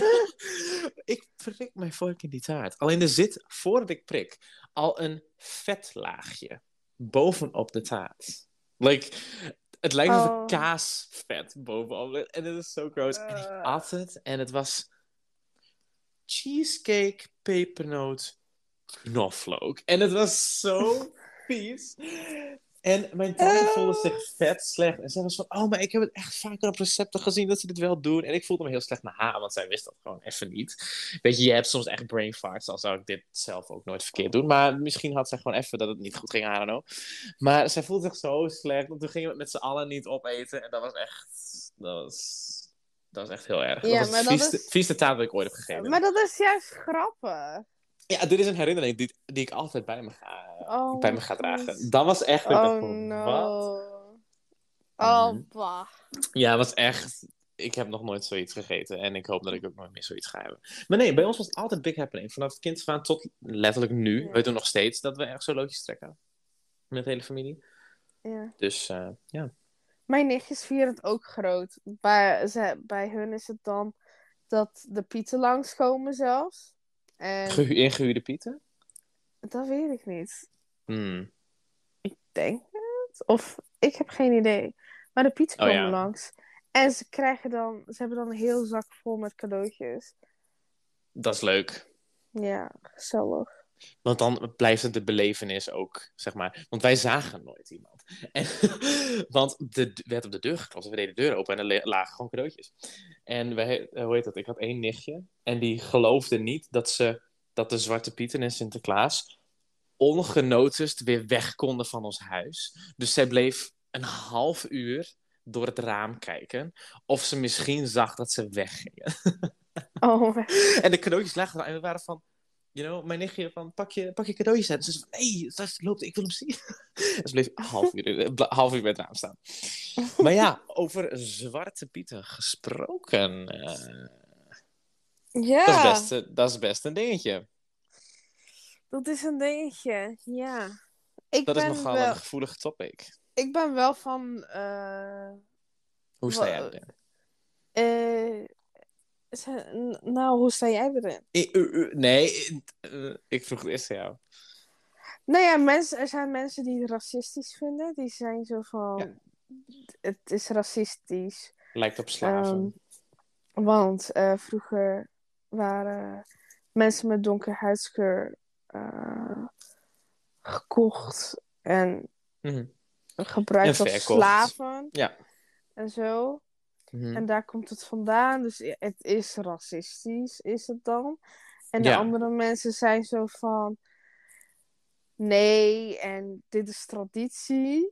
ik prik mijn vork in die taart. Alleen er zit, voordat ik prik, al een vetlaagje bovenop de taart. Like, het lijkt alsof Oh. kaasvet bovenop ligt. En het is zo gross. En ik Eh. at het en het was cheesecake, pepernoot, knoflook. En het was zo vies. En mijn tante Oh. voelde zich vet slecht. En zij was van, oh, maar ik heb het echt vaker op recepten gezien dat ze dit wel doen. En ik voelde me heel slecht naar haar, want zij wist dat gewoon even niet. Weet je, je hebt soms echt brain farts, al zou ik dit zelf ook nooit verkeerd doen. Maar misschien had zij gewoon even dat het niet goed ging, I don't know. Maar zij voelde zich zo slecht, want toen gingen we het met z'n allen niet opeten. En dat was echt, dat was, dat was echt heel erg. Ja, dat was het vieste, is- vieste taart dat ik ooit heb gegeten. Maar dat is juist grappig. Ja, dit is een herinnering die, die ik altijd bij me ga, Oh, bij me ga dragen. Dat was echt... dacht Oh no. Wat? Oh, bah. Ja, het was echt ik heb nog nooit zoiets gegeten. En ik hoop dat ik ook nooit meer zoiets ga hebben. Maar nee, bij ons was het altijd big happening. Vanaf het kind van tot letterlijk nu. Ja. We doen nog steeds dat we echt zo loodjes trekken. Met de hele familie. Ja. Dus eh, ja. Mijn nichtjes vieren het ook groot. Bij, ze, bij hun is het dan dat de pieten langskomen zelfs. En Gehu ingehuurde pieten? dat weet ik niet. Hmm. Ik denk het. Of ik heb geen idee. Maar de pieten Oh, komen ja. langs. En ze krijgen dan, ze hebben dan een heel zak vol met cadeautjes. Dat is leuk. Ja, gezellig. Want dan blijft het de belevenis ook, zeg maar. Want wij zagen nooit iemand. En, want de, er werd op de deur geklopt. We deden de deur open en er lagen gewoon cadeautjes. En wij, eh, hoe heet dat? Ik had één nichtje. En die geloofde niet dat, ze, dat de Zwarte Pieten en Sinterklaas ongenotust weer weg konden van ons huis. Dus zij bleef een half uur door het raam kijken. Of ze misschien zag dat ze weggingen. Oh, En de cadeautjes lagen er en we waren van... You know, mijn nichtje van, pak je, pak je cadeautjes uit. En ze zei van, hey, loopt, ik wil hem zien. en ze bleef half uur, eh, half uur bij het raam staan. Maar ja, over Zwarte Pieten gesproken. eh, ja, dat, is best, eh, dat is best een dingetje. dat is een dingetje. Ja. Ik Dat is ben nogal wel, een gevoelig topic. ik ben wel van. eh, Hoe sta jij erin? eh, ze- nou, hoe sta jij erin? Eh, eh, eh, Nee, eh, ik vroeg het eerst aan jou. Nou ja, mensen, er zijn mensen die het racistisch vinden. Die zijn zo van. Ja. Het is racistisch. Lijkt op slaven. Ehm, want eh, vroeger waren mensen met donker huidskleur eh, gekocht en Mhm. gebruikt En als slaven. Ja. En zo. Mhm. En daar komt het vandaan. Dus het is racistisch, is het dan. En de Ja. andere mensen zijn zo van... Nee, en dit is traditie.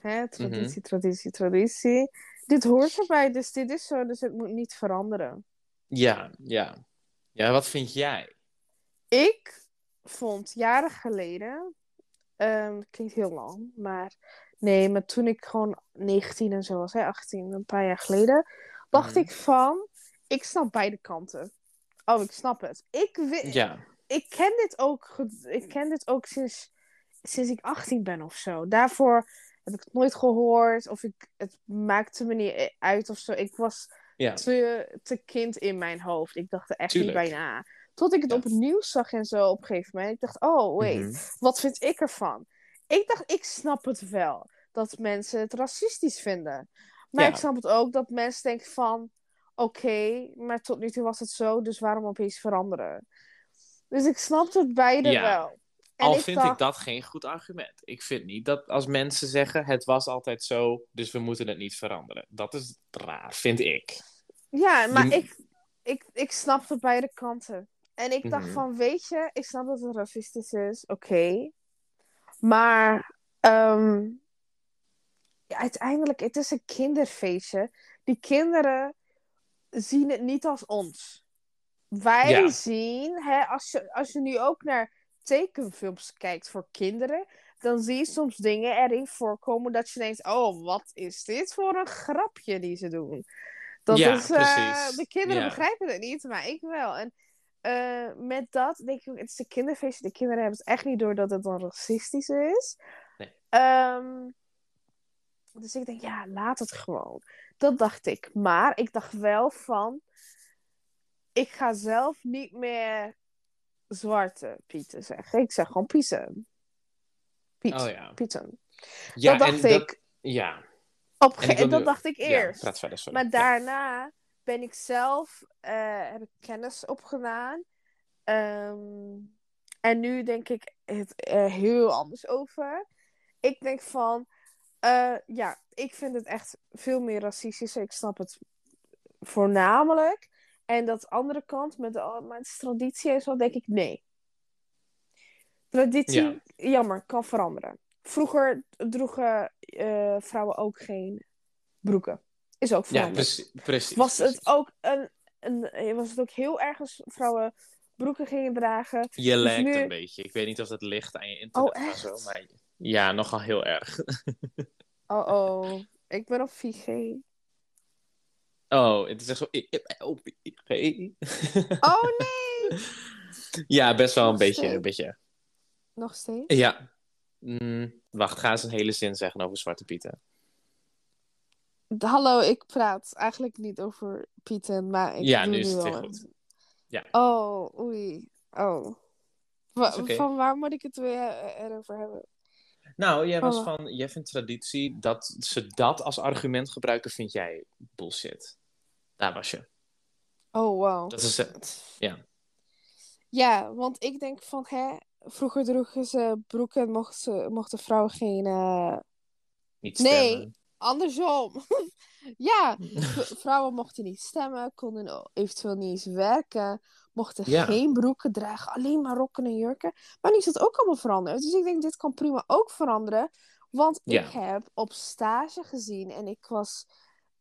Hè, traditie, Mhm. traditie, traditie. Dit hoort erbij, dus dit is zo. Dus het moet niet veranderen. Ja, ja. Ja, wat vind jij? Ik vond jaren geleden... ehm klinkt heel lang, maar... Nee, maar toen ik gewoon 19 en zo was, hè, 18, een paar jaar geleden... dacht Mhm. ik van... Ik snap beide kanten. Oh, ik snap het. Ik, wi- Ja. ik ken dit ook, ik ken dit ook sinds, sinds ik 18 ben of zo. Daarvoor heb ik het nooit gehoord of ik, het maakte me niet uit of zo. Ik was Ja. te, te kind in mijn hoofd. Ik dacht er echt Tuurlijk. niet bij na. Tot ik het Ja. op het nieuws zag en zo op een gegeven moment. Ik dacht, oh wait, Mhm. wat vind ik ervan? Ik dacht, ik snap het wel. Dat mensen het racistisch vinden. Maar Ja. ik snap het ook dat mensen denken van... Oké, maar tot nu toe was het zo, dus waarom opeens veranderen? Dus ik snapte het beide Ja. wel. En Al ik vind dacht, ik dat geen goed argument. Ik vind niet dat als mensen zeggen het was altijd zo, dus we moeten het niet veranderen. Dat is raar, vind ik. Ja, maar Je- ik, ik, ik snapte beide kanten. En ik dacht Mhm. van, weet je, ik snap dat het racistisch is, oké. Maar ja, uiteindelijk, het is een kinderfeestje. Die kinderen zien het niet als ons. Wij Ja. zien, hè, als, je, als je nu ook naar tekenfilms kijkt voor kinderen, dan zie je soms dingen erin voorkomen dat je denkt, oh, wat is dit voor een grapje die ze doen? Dat Ja, is, eh, precies. de kinderen Ja. begrijpen het niet, maar ik wel. En eh, met dat denk ik, ook, het is een kinderfeestje. De kinderen hebben het echt niet door dat het dan racistisch is. Nee. Ehm, dus ik denk, ja, laat het gewoon. Dat dacht ik. Maar ik dacht wel van, ik ga zelf niet meer zwarte pieten zeggen. Ik zeg gewoon pieten. Piet. Oh ja. Pieten. Ja, dat dacht ik. dat- ja. Op En dat nu- dacht ik ja, eerst. verder, sorry. Maar Ja. daarna ben ik zelf, eh, heb ik kennis opgedaan. Ehm, en nu denk ik het er heel anders over. Ik denk van, eh, ja, ik vind het echt veel meer racistisch. Ik snap het voornamelijk. En dat andere kant, met de, is traditie en zo, denk ik nee. Traditie, Ja. jammer, kan veranderen. Vroeger droegen eh, vrouwen ook geen broeken. Is ook Ja, veranderd. precies. precies was precies. het ook een, een, eh, was het ook heel erg als vrouwen broeken gingen dragen? Je lijkt nu- een beetje. Ik weet niet of dat ligt aan je internet Oh, of echt? zo, maar ja, nogal heel erg. Oh oh, ik ben op 4G. Oh, het is echt zo... Oh, hey. Oh nee! ja, best wel een Nog beetje, steeds. een beetje... Nog steeds? Ja. Mm, wacht, ga eens een hele zin zeggen over Zwarte Pieten. Hallo, ik praat eigenlijk niet over Pieten, maar ik Ja, doe nu is het wel weer een- goed. Ja. Oh, oei. Oh. Wa- Is oké. Van waar moet ik het weer eh, erover hebben? Nou, jij was Oh. van... Jij vindt traditie dat ze dat als argument gebruiken, vind jij bullshit. Daar was je. Oh, wow. Dat is... eh, ja. Ja, want ik denk van, hè, vroeger droegen ze broeken en mochten, mochten vrouwen geen... eh, Niet Nee. stemmen. Andersom. ja, vrouwen mochten niet stemmen, konden eventueel niet eens werken, mochten Ja. geen broeken dragen, alleen maar rokken en jurken. Maar nu is dat ook allemaal veranderd. Dus ik denk, dit kan prima ook veranderen. Want Ja. ik heb op stage gezien en ik was,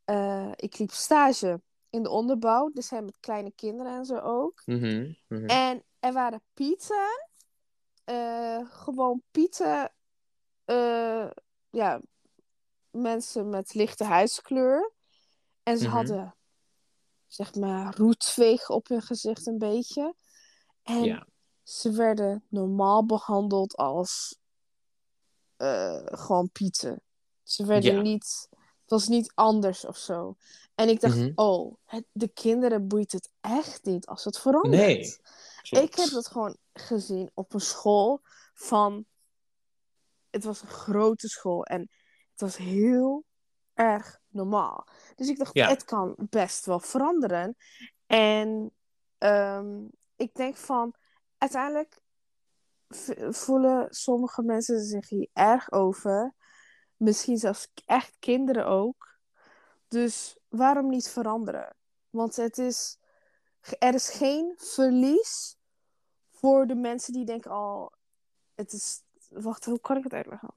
eh, ik liep stage in de onderbouw, dus hè, met kleine kinderen en zo ook. Mhm, mhm. En er waren pieten, eh, gewoon pieten, eh, ja, mensen met lichte huidskleur. En ze Mhm. hadden, zeg maar, roetveeg op hun gezicht een beetje. En Ja. ze werden normaal behandeld als eh, gewoon pieten. Ze werden Ja. niet, het was niet anders of zo. En ik dacht, Mhm. oh, het, de kinderen boeit het echt niet als het verandert. Nee. Klopt. Ik heb dat gewoon gezien op een school van. Het was een grote school en was heel erg normaal. Dus ik dacht, Ja. het kan best wel veranderen. En ehm, ik denk van, uiteindelijk voelen sommige mensen zich hier erg over. Misschien zelfs echt kinderen ook. Dus waarom niet veranderen? Want het is, er is geen verlies voor de mensen die denken, oh, het is... Wacht, hoe kan ik het uitleggen?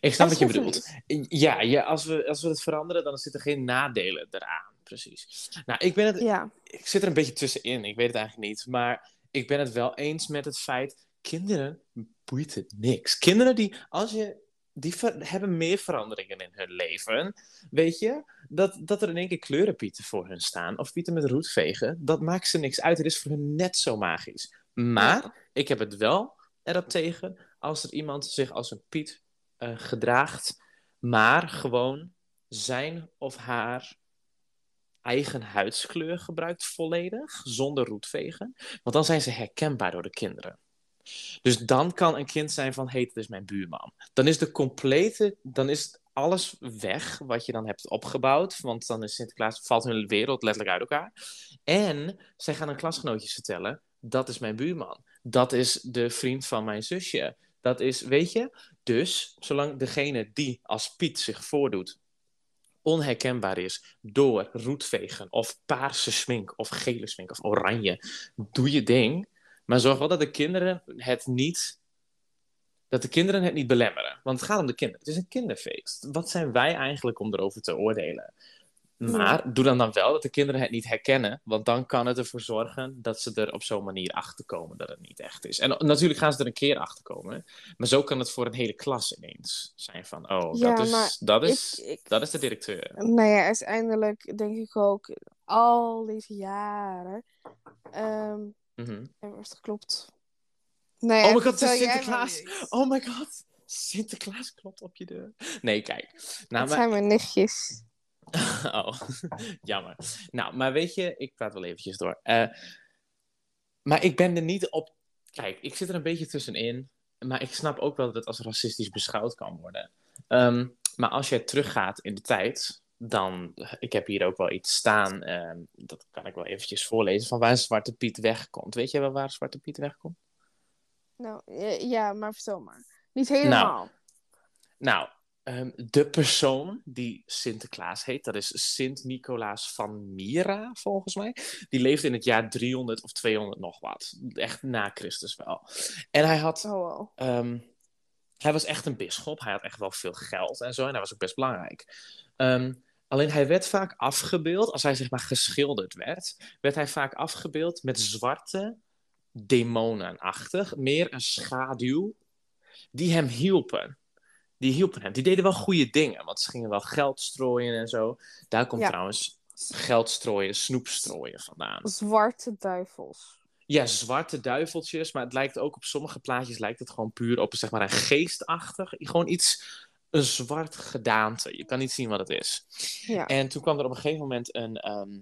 Ik snap wat je bedoelt. Ja, ja als, we, als we het veranderen, dan zitten geen nadelen eraan. Precies. Nou, ik, ben het, Ja, ik zit er een beetje tussenin. Ik weet het eigenlijk niet. Maar ik ben het wel eens met het feit... Kinderen boeit het niks. Kinderen die... Als je, die ver- hebben meer veranderingen in hun leven. Weet je? Dat, dat er in één keer kleurenpieten voor hun staan. Of pieten met roetvegen. Dat maakt ze niks uit. Het is voor hun net zo magisch. Maar ik heb het wel erop tegen... als er iemand zich als een piet eh, gedraagt... maar gewoon zijn of haar eigen huidskleur gebruikt volledig, zonder roetvegen. Want dan zijn ze herkenbaar door de kinderen. Dus dan kan een kind zijn van, hey, dit is mijn buurman. Dan is de complete, dan is alles weg wat je dan hebt opgebouwd. Want dan is Sinterklaas, valt hun wereld letterlijk uit elkaar. En zij gaan aan klasgenootjes vertellen, dat is mijn buurman. Dat is de vriend van mijn zusje. Dat is, weet je, dus zolang degene die als Piet zich voordoet onherkenbaar is door roetvegen of paarse smink of gele smink of oranje, doe je ding. Maar zorg wel dat de kinderen het niet, dat de kinderen het niet belemmeren. Want het gaat om de kinderen. Het is een kinderfeest. Wat zijn wij eigenlijk om erover te oordelen? Maar doe dan dan wel dat de kinderen het niet herkennen, want dan kan het ervoor zorgen dat ze er op zo'n manier achter komen dat het niet echt is. En natuurlijk gaan ze er een keer achter komen, maar zo kan het voor een hele klas ineens zijn van, oh, Ja, dat, is, dat, is, ik- ik- dat is de directeur. nou ja, uiteindelijk denk ik ook, al deze jaren, wordt geklopt. Nou ja, Oh my god, het is Sinterklaas. Oh my god, Sinterklaas klopt op je deur. Nee, kijk. Nou, Dat maar... zijn mijn nichtjes. Oh, jammer. Nou, maar weet je, ik praat wel eventjes door. Eh, maar ik ben er niet op... Kijk, ik zit er een beetje tussenin. Maar ik snap ook wel dat het als racistisch beschouwd kan worden. Ehm, maar als jij teruggaat in de tijd, dan... Ik heb hier ook wel iets staan. ehm, dat kan ik wel eventjes voorlezen. Van waar Zwarte Piet wegkomt. Weet je wel waar Zwarte Piet wegkomt? Nou, ja, maar vertel maar. Niet helemaal. Nou, ehm, de persoon die Sinterklaas heet, dat is Sint-Nicolaas van Myra, volgens mij. Die leefde in het jaar 300 of 200 nog wat. Echt na Christus wel. En hij had... Oh, wow. ehm, hij was echt een bisschop. Hij had echt wel veel geld en zo. En hij was ook best belangrijk. Ehm, alleen hij werd vaak afgebeeld, als hij zeg maar geschilderd werd, werd hij vaak afgebeeld met zwarte demonenachtig. Meer een schaduw die hem hielpen. Die hielpen hem. Die deden wel goede dingen, want ze gingen wel geld strooien en zo. Daar komt Ja. trouwens geld strooien, snoep strooien vandaan. Zwarte duivels. Ja, zwarte duiveltjes, maar het lijkt ook op sommige plaatjes lijkt het gewoon puur op zeg maar een geestachtig, gewoon iets, een zwart gedaante. Je kan niet zien wat het is. Ja. En toen kwam er op een gegeven moment een, ehm,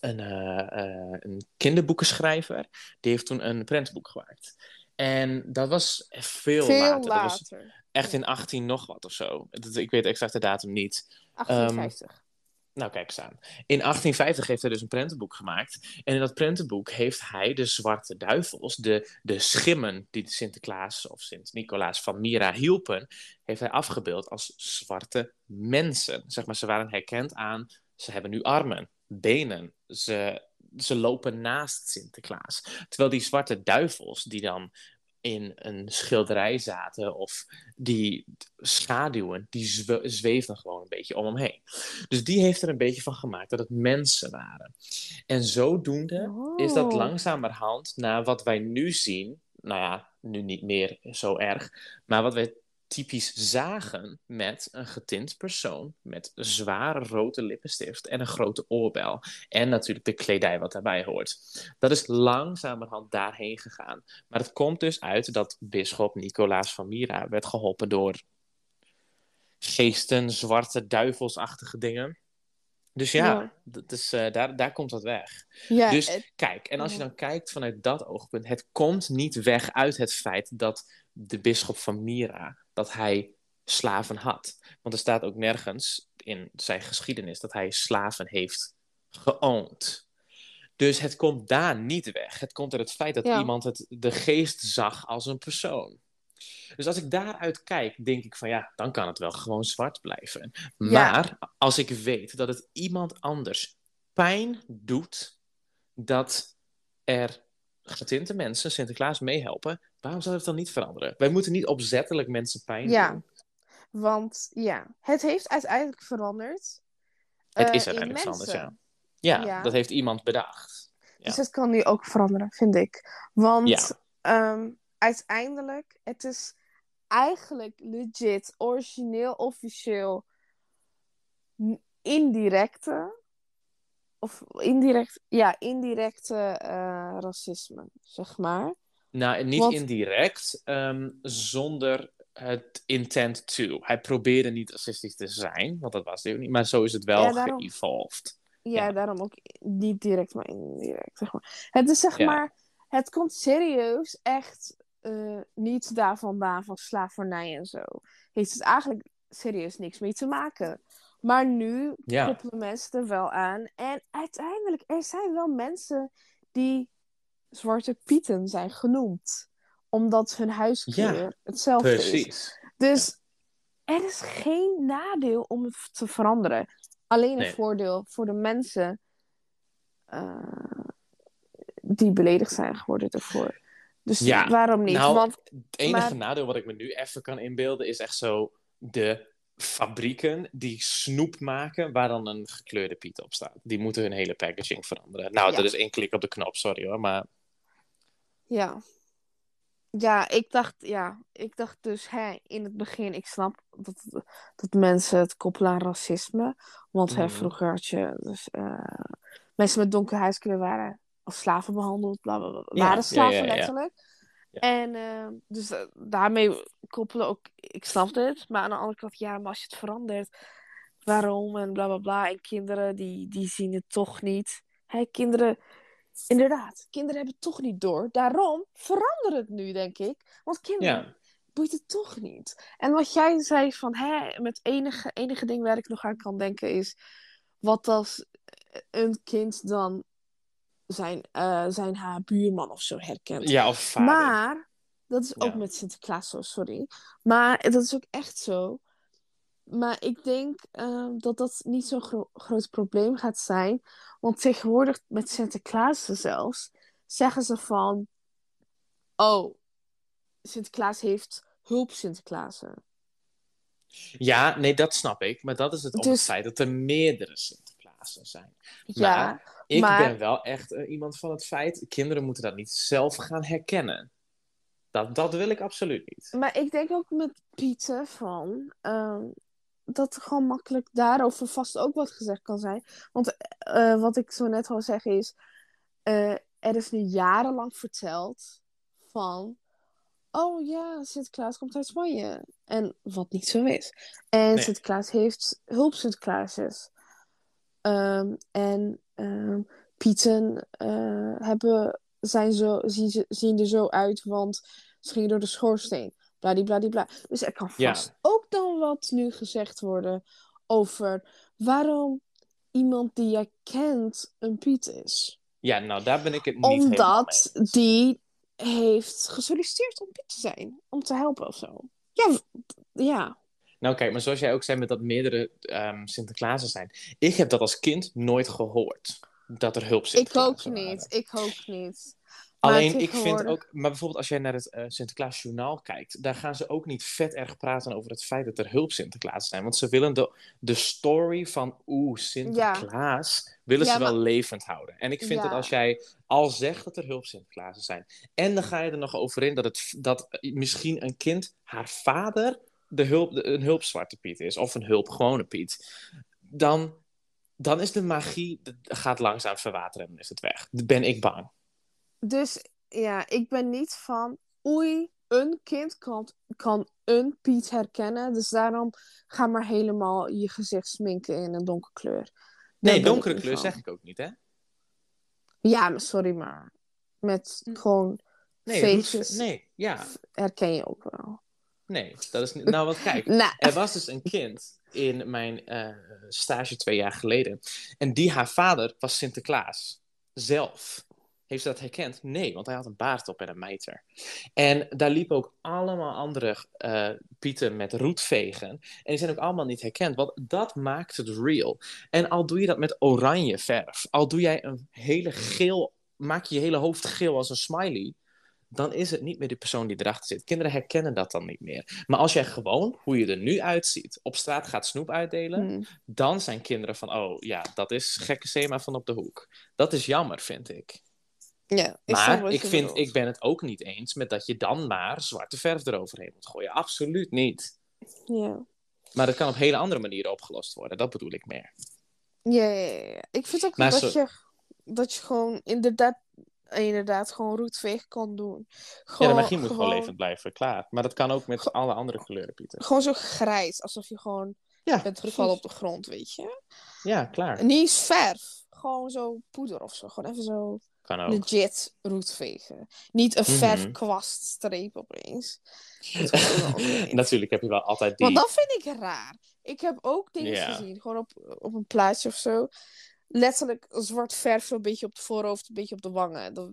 een, eh, eh, een kinderboekenschrijver, die heeft toen een prentenboek gemaakt. En dat was veel, Veel later. Dat was later. Echt in 18 nog wat of zo. Ik weet exact de datum niet. 1850. Nou, kijk eens aan. In 1850 heeft hij dus een prentenboek gemaakt. En in dat prentenboek heeft hij de zwarte duivels, de, de schimmen die Sinterklaas of Sint-Nicolaas van Mira hielpen, heeft hij afgebeeld als zwarte mensen. Zeg maar, ze waren herkend aan, ze hebben nu armen, benen, ze, ze lopen naast Sinterklaas. Terwijl die zwarte duivels, die dan in een schilderij zaten of die schaduwen, die zwe- zweefden gewoon een beetje om hem heen. Dus die heeft er een beetje van gemaakt dat het mensen waren. En zodoende is dat Oh. langzamerhand naar wat wij nu zien, nou ja, nu niet meer zo erg, maar wat wij typisch zagen met een getint persoon met zware rode lippenstift en een grote oorbel. En natuurlijk de kledij wat daarbij hoort. Dat is langzamerhand daarheen gegaan. Maar het komt dus uit dat bisschop Nicolaas van Myra werd geholpen door geesten, zwarte duivelsachtige dingen. Dus ja, Ja. Dat is, eh, daar, daar komt dat weg. ja, dus het- kijk, en als je dan kijkt vanuit dat oogpunt, het komt niet weg uit het feit dat de bisschop van Myra, dat hij slaven had. Want er staat ook nergens in zijn geschiedenis dat hij slaven heeft geoond. Dus het komt daar niet weg. Het komt uit het feit dat Ja. iemand het, de geest zag als een persoon. Dus als ik daaruit kijk, denk ik van ja, dan kan het wel gewoon zwart blijven. Maar als ik weet dat het iemand anders pijn doet dat er getinte mensen Sinterklaas meehelpen, waarom zou het dan niet veranderen? Wij moeten niet opzettelijk mensen pijn Ja. doen. want ja, het heeft uiteindelijk veranderd. Het eh, is in uiteindelijk veranderd, ja. ja. Ja. dat heeft iemand bedacht. Ja. Dus het kan nu ook veranderen, vind ik. Want Ja. Uiteindelijk, het is eigenlijk legit, origineel, officieel, indirecte, of indirect, ja, indirecte eh, racisme, zeg maar. Nou, niet Want- indirect, ehm, zonder het intent to. Hij probeerde niet racistisch te zijn, want dat was hij ook niet, maar zo is het wel Ja, daarom- geëvolved. Ja, Ja. daarom ook niet direct, maar indirect, zeg maar. Het is zeg Ja. maar, het komt serieus echt eh, niet daar vandaan van slavernij en zo. Heeft het eigenlijk serieus niks mee te maken. Maar nu Ja. koppelen mensen er wel aan. En uiteindelijk, er zijn wel mensen die Zwarte Pieten zijn genoemd. Omdat hun huiskleur hetzelfde is. Precies. Dus er is geen nadeel om het te veranderen. Alleen een voordeel voor de mensen eh, die beledigd zijn geworden ervoor. Dus Ja, waarom niet? nou, Want Het enige Maar- nadeel wat ik me nu even kan inbeelden is echt zo de fabrieken die snoep maken waar dan een gekleurde Piet op staat. Die moeten hun hele packaging veranderen. Nou, Ja. dat is één klik op de knop, sorry hoor, maar ja. Ja, ik dacht, ja, ik dacht dus hè, in het begin, ik snap dat, dat mensen het koppelen aan racisme. Want hè, Mhm. vroeger had je dus, eh, mensen met donkere huidskleur waren als slaven behandeld, bla, bla, bla, Ja, waren slaven ja, ja. letterlijk. En eh, dus eh, daarmee koppelen ook, ik snap dit, maar aan de andere kant, ja, maar als je het verandert, waarom en bla bla bla. En kinderen die, die zien het toch niet. Hè, kinderen, inderdaad, kinderen hebben het toch niet door. Daarom verander het nu, denk ik. Want kinderen boeit het toch niet. En wat jij zei van, hè, met enige, enige ding waar ik nog aan kan denken is, wat als een kind dan zijn, eh, zijn haar buurman of zo herkent. Ja, of vader. Maar, dat is ook Ja. met Sinterklaas zo, sorry. Maar dat is ook echt zo. Maar ik denk eh, dat dat niet zo'n gro- groot probleem gaat zijn. Want tegenwoordig met Sinterklaas zelfs zeggen ze van... Oh, Sinterklaas heeft hulp Sinterklaasen. Ja, nee, dat snap ik. Maar dat is het Dus- feit dat er meerdere Sinterklaasen zijn. Ja, ik maar- ben wel echt eh, iemand van het feit, kinderen moeten dat niet zelf gaan herkennen. Dat, dat wil ik absoluut niet. maar ik denk ook met Pieten van... ehm, dat er gewoon makkelijk daarover vast ook wat gezegd kan zijn. Want eh, wat ik zo net al zeg is, eh, er is nu jarenlang verteld van, oh ja, Sinterklaas komt uit Spanje. En wat niet zo is. En Nee. Sinterklaas heeft hulp Sinterklaasjes. Ehm, en ehm, Pieten eh, hebben, zijn zo, zien, ze- zien er zo uit, want ze gingen door de schoorsteen. Bladibladibla. Dus er kan Ja. vast ook dan wat nu gezegd worden over waarom iemand die jij kent een Piet is. Ja, nou, daar ben ik het niet Omdat die heeft gesolliciteerd om Piet te zijn. Om te helpen of zo. Ja, ja. Nou, kijk, maar zoals jij ook zei met dat meerdere ehm Sinterklaasen zijn. Ik heb dat als kind nooit gehoord. Dat er hulp Ik ook waren. niet. Ik ook niet. Alleen, ik vind ook... Maar bijvoorbeeld als jij naar het eh, Sinterklaas Journaal kijkt... daar gaan ze ook niet vet erg praten over het feit dat er hulp Sinterklaas zijn. Want ze willen de, de story van oeh, Sinterklaas... willen Ja, ze wel maar- levend houden. En ik vind Ja. dat als jij al zegt dat er hulp Sinterklaas zijn... en dan ga je er nog over in dat, het, dat misschien een kind... haar vader de hulp, de- een hulpzwarte Piet is... of een hulp gewone Piet... dan, dan is de magie... de- gaat langzaam verwateren en dan is het weg. Ben ik bang. Dus ja, ik ben niet van oei, een kind kan, kan een Piet herkennen. Dus daarom ga maar helemaal je gezicht sminken in een donkere kleur. Daar Nee, donkere kleur van. zeg ik ook niet, hè? Ja, sorry, maar met gewoon Nee, nee, ja, herken je ook wel. Nee. Dat is niet... Nou, wat kijk. Nou, Er was dus een kind in mijn eh, stage twee jaar geleden. En die, haar vader, was Sinterklaas. Zelf. Heeft ze dat herkend? Nee, want hij had een baard op en een mijter. En daar liepen ook allemaal andere eh, pieten met roetvegen. En die zijn ook allemaal niet herkend, want dat maakt het real. En al doe je dat met oranje verf, al doe jij een hele geel, maak je je hele hoofd geel als een smiley, dan is het niet meer de persoon die erachter zit. Kinderen herkennen dat dan niet meer. Maar als jij gewoon, hoe je er nu uitziet, op straat gaat snoep uitdelen, hmm. dan zijn kinderen van, oh ja, dat is gekke Sema van op de hoek. Dat is jammer, vind ik. ja, ik Maar ik, vind, bedoelt. ik ben het ook niet eens met dat je dan maar zwarte verf eroverheen moet gooien. Absoluut niet. Ja. Maar dat kan op hele andere manieren opgelost worden. Dat bedoel ik meer. Ja, ja, ja, ja. Ik vind ook Maar dat, zo- je, dat je gewoon inderdaad, inderdaad gewoon roetveeg kan doen. ja, Gewoon, de magie moet gewoon, gewoon, levend blijven, klaar. Maar dat kan ook met alle andere kleuren, Pieter. gewoon zo grijs, alsof je gewoon Ja, bent gevallen op de grond, weet je. Ja, klaar. Niet eens verf, gewoon zo poeder of zo. Gewoon even zo Kan ook. legit roetvegen. Niet een Mhm. verfkwaststreep opeens. Natuurlijk heb je wel altijd die... Want dat vind ik raar. Ik heb ook dingen Ja. gezien, gewoon op, op een plaatje of zo. Letterlijk zwart verf, zo'n beetje op het voorhoofd, een beetje op de wangen. Dat,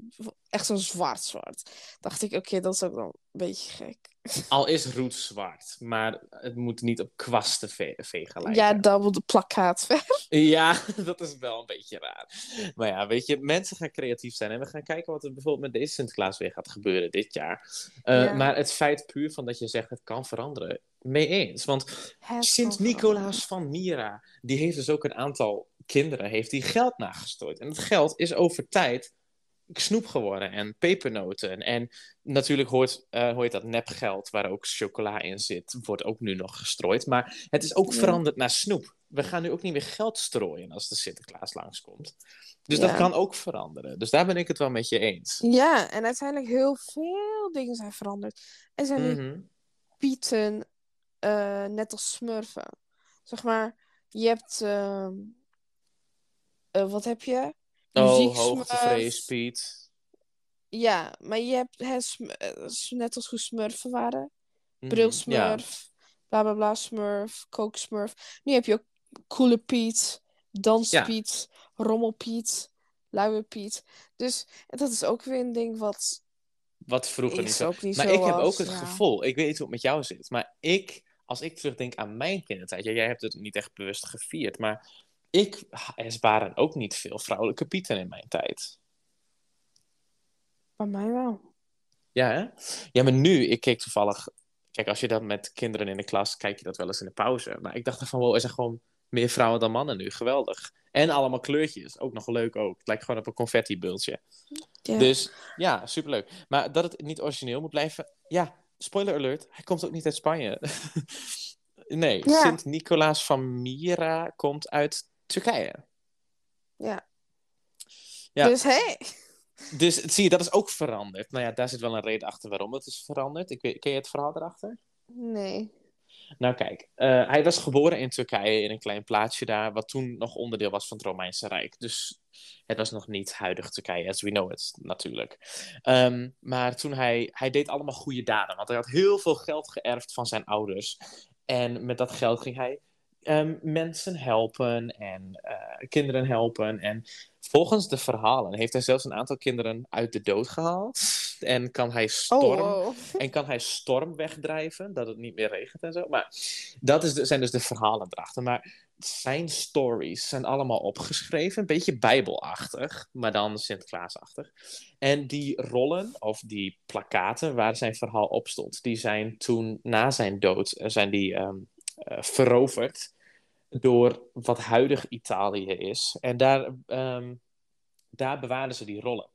echt zo zwart-zwart. Dacht ik, oké, dat is ook wel een beetje gek. Al is roet zwart, maar het moet niet op kwasten ve vegen lijken. Ja, double de plakkaatverf. Ja, dat is wel een beetje raar. Maar ja, weet je, mensen gaan creatief zijn. En we gaan kijken wat er bijvoorbeeld met deze Sinterklaas weer gaat gebeuren dit jaar. Uh, Ja. Maar het feit puur van dat je zegt het kan veranderen, mee eens. Want Het Sint kan Nicolaas van Mira, die heeft dus ook een aantal kinderen, heeft die geld nagestrooid. En dat geld is over tijd snoep geworden en pepernoten. En natuurlijk hoort, uh, hoort dat nepgeld, waar ook chocola in zit, wordt ook nu nog gestrooid. Maar het is ook Ja. veranderd naar snoep. We gaan nu ook niet meer geld strooien als de Sinterklaas langskomt. Dus Ja. dat kan ook veranderen. Dus daar ben ik het wel met je eens. Ja, en uiteindelijk heel veel dingen zijn veranderd. Er zijn Mhm. pieten, eh, net als smurfen. Zeg maar, je hebt... ehm, eh, wat heb je? Oh, Muzieksmurf. hoogtevrees, Piet. Ja, maar je hebt eh, net als hoe smurfen waren. Mhm. Ja. Brilsmurf, bla bla bla smurf, kooksmurf. Nu heb je ook coole Piet, danspiet, rommelpiet, luie Piet. Dus dat is ook weer een ding wat Wat vroeger niet is zo ook niet Maar zo ik heb ook het ja. gevoel, ik weet niet hoe het met jou zit, maar ik, als ik terugdenk aan mijn kindertijd, ja, jij hebt het niet echt bewust gevierd, maar ik, er waren ook niet veel vrouwelijke pieten in mijn tijd. Bij mij wel. Ja, hè? Ja, maar nu, ik keek toevallig, kijk, als je dat met kinderen in de klas, kijk je dat wel eens in de pauze, maar ik dacht van, wow, er zijn gewoon meer vrouwen dan mannen nu, geweldig. En allemaal kleurtjes, ook nog leuk ook. Het lijkt gewoon op een confetti-bultje. Ja. Dus ja, superleuk. Maar dat het niet origineel moet blijven. Ja, spoiler alert. Hij komt ook niet uit Spanje. Nee, Ja. Sint-Nicolaas van Myra komt uit Turkije. Ja. Ja. Dus hey. Dus zie je, dat is ook veranderd. Nou ja, daar zit wel een reden achter waarom het is veranderd. Ik weet, ken je het verhaal erachter? Nee. Nou kijk, eh, hij was geboren in Turkije in een klein plaatsje daar, wat toen nog onderdeel was van het Romeinse Rijk. Dus het was nog niet huidig Turkije, as we know it, natuurlijk. Ehm, maar toen hij, hij deed allemaal goede daden, want hij had heel veel geld geërfd van zijn ouders. En met dat geld ging hij ehm, mensen helpen en eh, kinderen helpen. En volgens de verhalen heeft hij zelfs een aantal kinderen uit de dood gehaald. En kan hij Oh, storm wow. en kan hij storm wegdrijven, dat het niet meer regent en zo. Maar dat is de- zijn dus de verhalen erachter. Maar zijn stories zijn allemaal opgeschreven, een beetje bijbelachtig, maar dan Sinterklaasachtig. En die rollen, of die plakaten waar zijn verhaal op stond, die zijn toen na zijn dood, eh, zijn die ehm, eh, veroverd door wat huidig Italië is. En daar, ehm, daar bewaarden ze die rollen.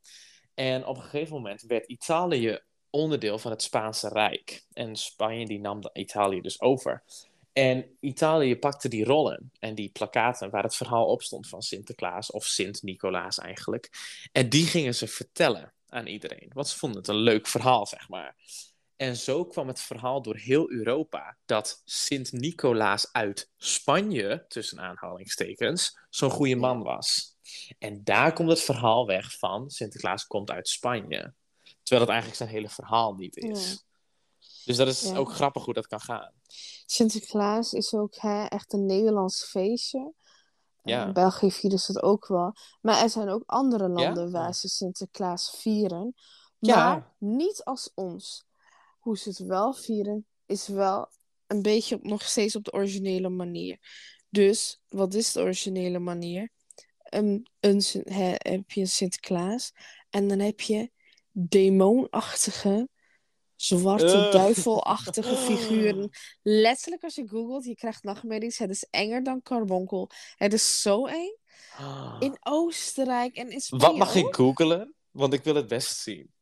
En op een gegeven moment werd Italië onderdeel van het Spaanse Rijk. En Spanje die nam Italië dus over. En Italië pakte die rollen en die plakaten waar het verhaal op stond van Sinterklaas, of Sint-Nicolaas eigenlijk. En die gingen ze vertellen aan iedereen. Want ze vonden het een leuk verhaal, zeg maar. En zo kwam het verhaal door heel Europa dat Sint-Nicolaas uit Spanje, tussen aanhalingstekens, zo'n goede man was. En daar komt het verhaal weg van Sinterklaas komt uit Spanje. Terwijl het eigenlijk zijn hele verhaal niet is. Ja. Dus dat is Ja. ook grappig hoe dat kan gaan. Sinterklaas is ook hè, echt een Nederlands feestje. Ja. In België vieren ze het ook wel. Maar er zijn ook andere landen Ja? waar ze Sinterklaas vieren. Maar niet als ons. Hoe ze het wel vieren, is wel een beetje op, nog steeds op de originele manier. Dus, wat is de originele manier? Een, een, hè, heb je een Sinterklaas. En dan heb je demonachtige, zwarte, Eh. duivelachtige figuren. Letterlijk, als je googelt, je krijgt nachtmerries. Het is enger dan carbonkel. Het is zo eng. In Oostenrijk en in Spanje Wat mag ik googelen? Want ik wil het best zien.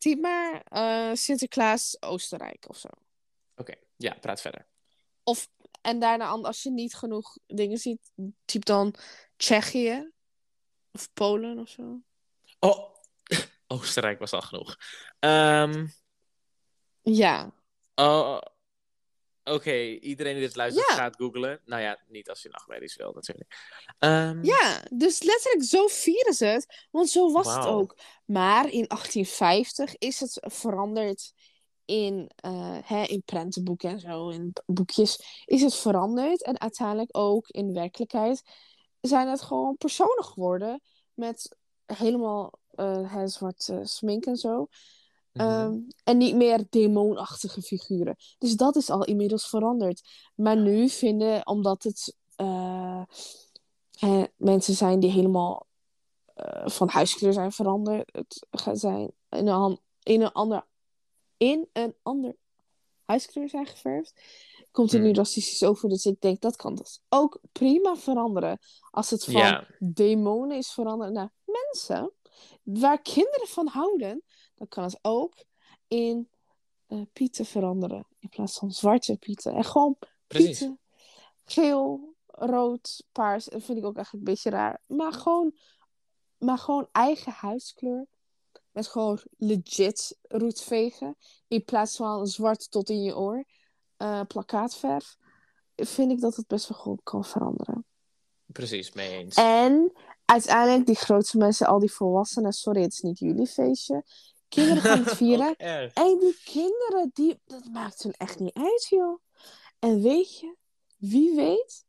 Typ maar eh, Sinterklaas Oostenrijk of zo. Oké, ja, praat verder. En daarna, als je niet genoeg dingen ziet, typ dan Tsjechië of Polen of zo. Oh, Oostenrijk was al genoeg. Ehm, Ja, oh, Oké, iedereen die dit luistert Ja. gaat googlen. Nou ja, niet als je nachtmerries wil natuurlijk. Ehm, ja, dus letterlijk zo vieren ze het. Want zo was het ook. Maar in 1850 is het veranderd in, eh, hè, in prentenboeken en zo, in boekjes, is het veranderd. En uiteindelijk ook in werkelijkheid zijn het gewoon personen geworden met helemaal eh, hè, zwart eh, smink en zo. Mhm. Ehm, en niet meer demonachtige figuren. Dus dat is al inmiddels veranderd. Maar nu vinden, omdat het eh, mensen zijn die helemaal eh, van huiskleur zijn veranderd, het zijn in een, in een ander in een ander huiskleur zijn geverfd, komt er nu Hmm. racistisch over. Dus ik denk dat kan dus ook prima veranderen. Als het van demonen is veranderd naar mensen waar kinderen van houden, dan kan het ook in eh, pieten veranderen. In plaats van zwarte pieten. En gewoon Precies. pieten. Geel, rood, paars. Dat vind ik ook eigenlijk een beetje raar. Maar gewoon, maar gewoon eigen huidskleur. Met gewoon legit roetvegen. In plaats van zwart tot in je oor. eh, plakkaatverf. Vind ik dat het best wel goed kan veranderen. Precies, mee eens. En uiteindelijk, die grootste mensen, al die volwassenen. Sorry, het is niet jullie feestje. Kinderen gaan het vieren. En die kinderen, die, dat maakt hun echt niet uit, joh. En weet je, wie weet,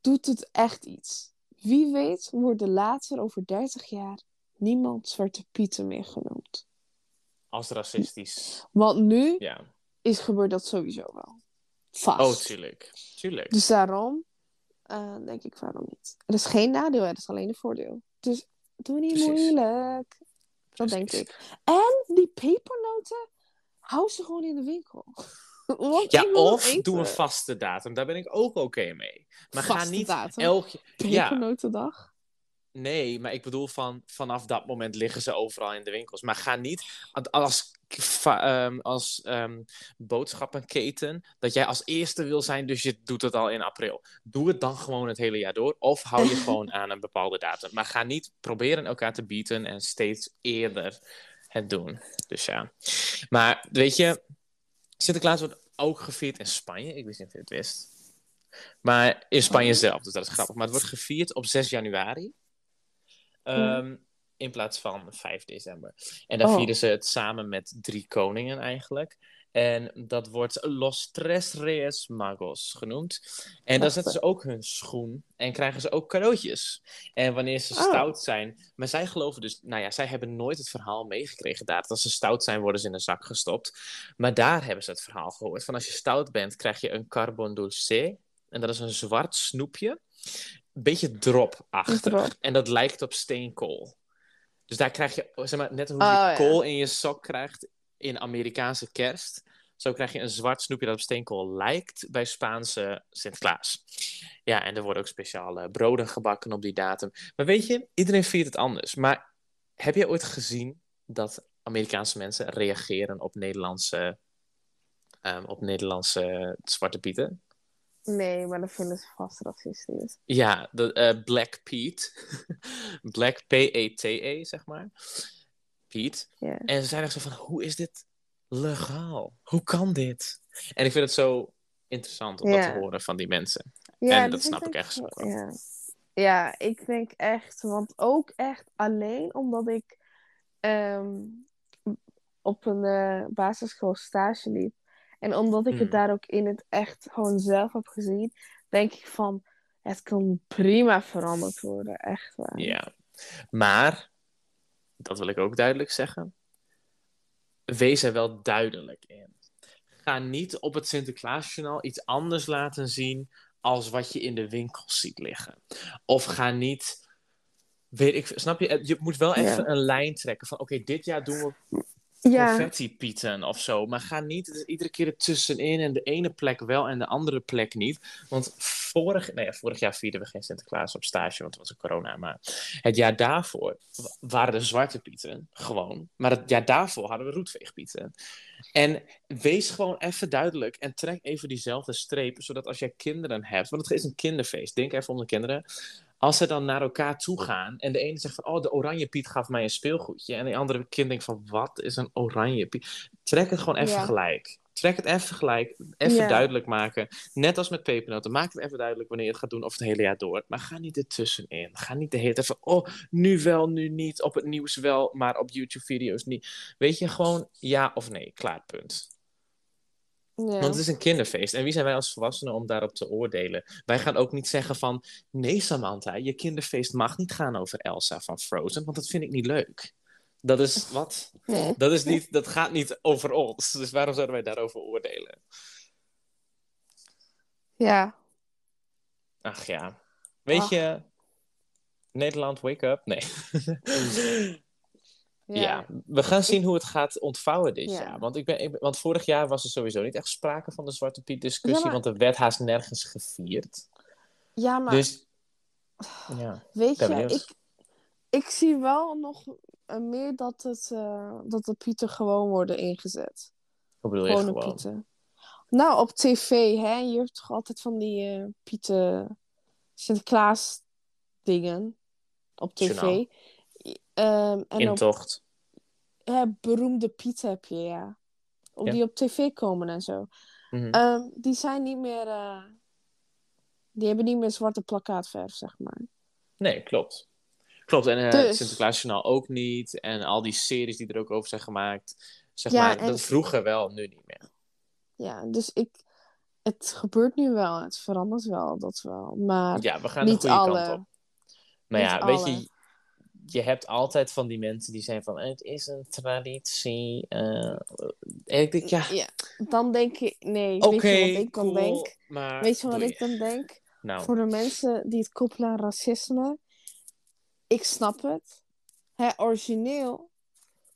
doet het echt iets. Wie weet worden later, over 30 jaar, niemand Zwarte Pieten meer genoemd. Als racistisch. Want nu Ja. is gebeurd dat sowieso wel. Vast. Oh, tuurlijk. Tuurlijk. Dus daarom eh, denk ik, waarom niet? Er is geen nadeel, er is alleen een voordeel. Dus doe niet Precies. moeilijk. Dat denk ik. En die pepernoten, hou ze gewoon in de winkel. Want Ja, of doe een vaste datum. Daar ben ik ook oké mee. Maar ga niet datum. elk... Ja, Pepernotendag. Nee, maar ik bedoel van vanaf dat moment liggen ze overal in de winkels. Maar ga niet als, um, als um, boodschappenketen dat jij als eerste wil zijn, dus je doet het al in april. Doe het dan gewoon het hele jaar door. Of hou je gewoon aan een bepaalde datum. Maar ga niet proberen elkaar te bieden en steeds eerder het doen. Dus ja. Maar weet je, Sinterklaas wordt ook gevierd in Spanje. Ik wist niet of je het wist. Maar in Spanje oh. zelf, dus dat is grappig. Maar het wordt gevierd op 6 januari. Um, in plaats van 5 december. En dan oh. vieren ze het samen met drie koningen eigenlijk. En dat wordt Los Tres Reyes Magos genoemd. En dan zetten ze ook hun schoen en krijgen ze ook cadeautjes. En wanneer ze oh. stout zijn. Maar zij geloven dus, nou ja, zij hebben nooit het verhaal meegekregen daar. Dat als ze stout zijn, worden ze in een zak gestopt. Maar daar hebben ze het verhaal gehoord. Van als je stout bent, krijg je een carbon dulce. En dat is een zwart snoepje. Beetje dropachtig. En dat lijkt op steenkool. Dus daar krijg je, zeg maar, net hoe je oh, kool in je sok krijgt in Amerikaanse kerst. Zo krijg je een zwart snoepje dat op steenkool lijkt bij Spaanse Sinterklaas. Ja, en er worden ook speciale broden gebakken op die datum. Maar weet je, iedereen viert het anders. Maar heb je ooit gezien dat Amerikaanse mensen reageren op Nederlandse, um, op Nederlandse Zwarte Pieten? Nee, maar dan vinden ze vast racistisch. Ja, de, uh, Black Pete. Black P-E-T-E, zeg maar. Pete. Yeah. En ze zijn echt zo van, hoe is dit legaal? Hoe kan dit? En ik vind het zo interessant om dat te horen van die mensen. En dat snap ik echt zo. Ja. ja, ik denk echt, want ook echt alleen omdat ik um, op een uh, basisschool stage liep. En omdat ik het hmm. daar ook in het echt gewoon zelf heb gezien, denk ik van, het kan prima veranderd worden, echt waar. Ja, maar, dat wil ik ook duidelijk zeggen, wees er wel duidelijk in. Ga niet op het Sinterklaasjournaal iets anders laten zien als wat je in de winkels ziet liggen. Of ga niet, weet ik, snap je, je moet wel even een lijn trekken van, oké, dit jaar doen we ja. confetti-pieten of zo. Maar ga niet iedere keer ertussenin en de ene plek wel en de andere plek niet. Want vorig, nee, vorig jaar vierden we geen Sinterklaas op stage, want het was een corona. Maar het jaar daarvoor waren de zwarte pieten gewoon. Maar het jaar daarvoor hadden we roetveegpieten. En wees gewoon even duidelijk en trek even diezelfde streep, zodat als jij kinderen hebt, want het is een kinderfeest, denk even om de kinderen, als ze dan naar elkaar toe gaan en de ene zegt van, oh, de oranje Piet gaf mij een speelgoedje. En de andere kind denkt van, wat is een oranje Piet? Trek het gewoon even gelijk. Trek het even gelijk. Even duidelijk maken. Net als met pepernoten. Maak het even duidelijk wanneer je het gaat doen of het hele jaar door. Maar ga niet ertussenin. Ga niet de hele tijd van, oh, nu wel, nu niet. Op het nieuws wel, maar op YouTube-video's niet. Weet je, gewoon ja of nee. Klaar, punt. Ja. Want het is een kinderfeest. En wie zijn wij als volwassenen om daarop te oordelen? Wij gaan ook niet zeggen van... Nee, Samantha, je kinderfeest mag niet gaan over Elsa van Frozen. Want dat vind ik niet leuk. Dat is wat? Nee. Dat, is niet, dat gaat niet over ons. Dus waarom zouden wij daarover oordelen? Ja. Ach ja. Weet je... Nederland, wake up. Nee. Ja. we gaan zien hoe het gaat ontvouwen dit jaar. Want, ik ben, want vorig jaar was er sowieso niet echt sprake van de Zwarte Piet discussie, want er werd haast nergens gevierd. Ja, maar. Dus, ja, weet je, ik, ik zie wel nog uh, meer dat, het, uh, dat de pieten gewoon worden ingezet. Hoe bedoel je gewoon? Pieten. Nou, op tv, hè. Je hebt toch altijd van die uh, pieten... Sinterklaas dingen op tv. Um, en Intocht. Op, beroemde Piet heb je, ja. Op Die op tv komen en zo. Mm -hmm. die zijn niet meer... Uh, die hebben niet meer zwarte plakkaatverf, zeg maar. Nee, klopt. Klopt, en uh, dus... Sinterklaasjournaal ook niet. En al die series die er ook over zijn gemaakt. Zeg ja, maar, en... dat vroeger wel, nu niet meer. Ja, dus ik... Het gebeurt nu wel, het verandert wel, dat wel. Maar ja, we gaan niet de goede alle... kant op. Maar ja, weet je, je hebt altijd van die mensen die zijn van het is een traditie. Uh, ik denk, ja. ja. Dan denk ik, nee. Weet je wat ik dan denk? Maar weet je wat ik dan denk? Nou. Voor de mensen die het koppelen aan racisme, ik snap het. Hè, origineel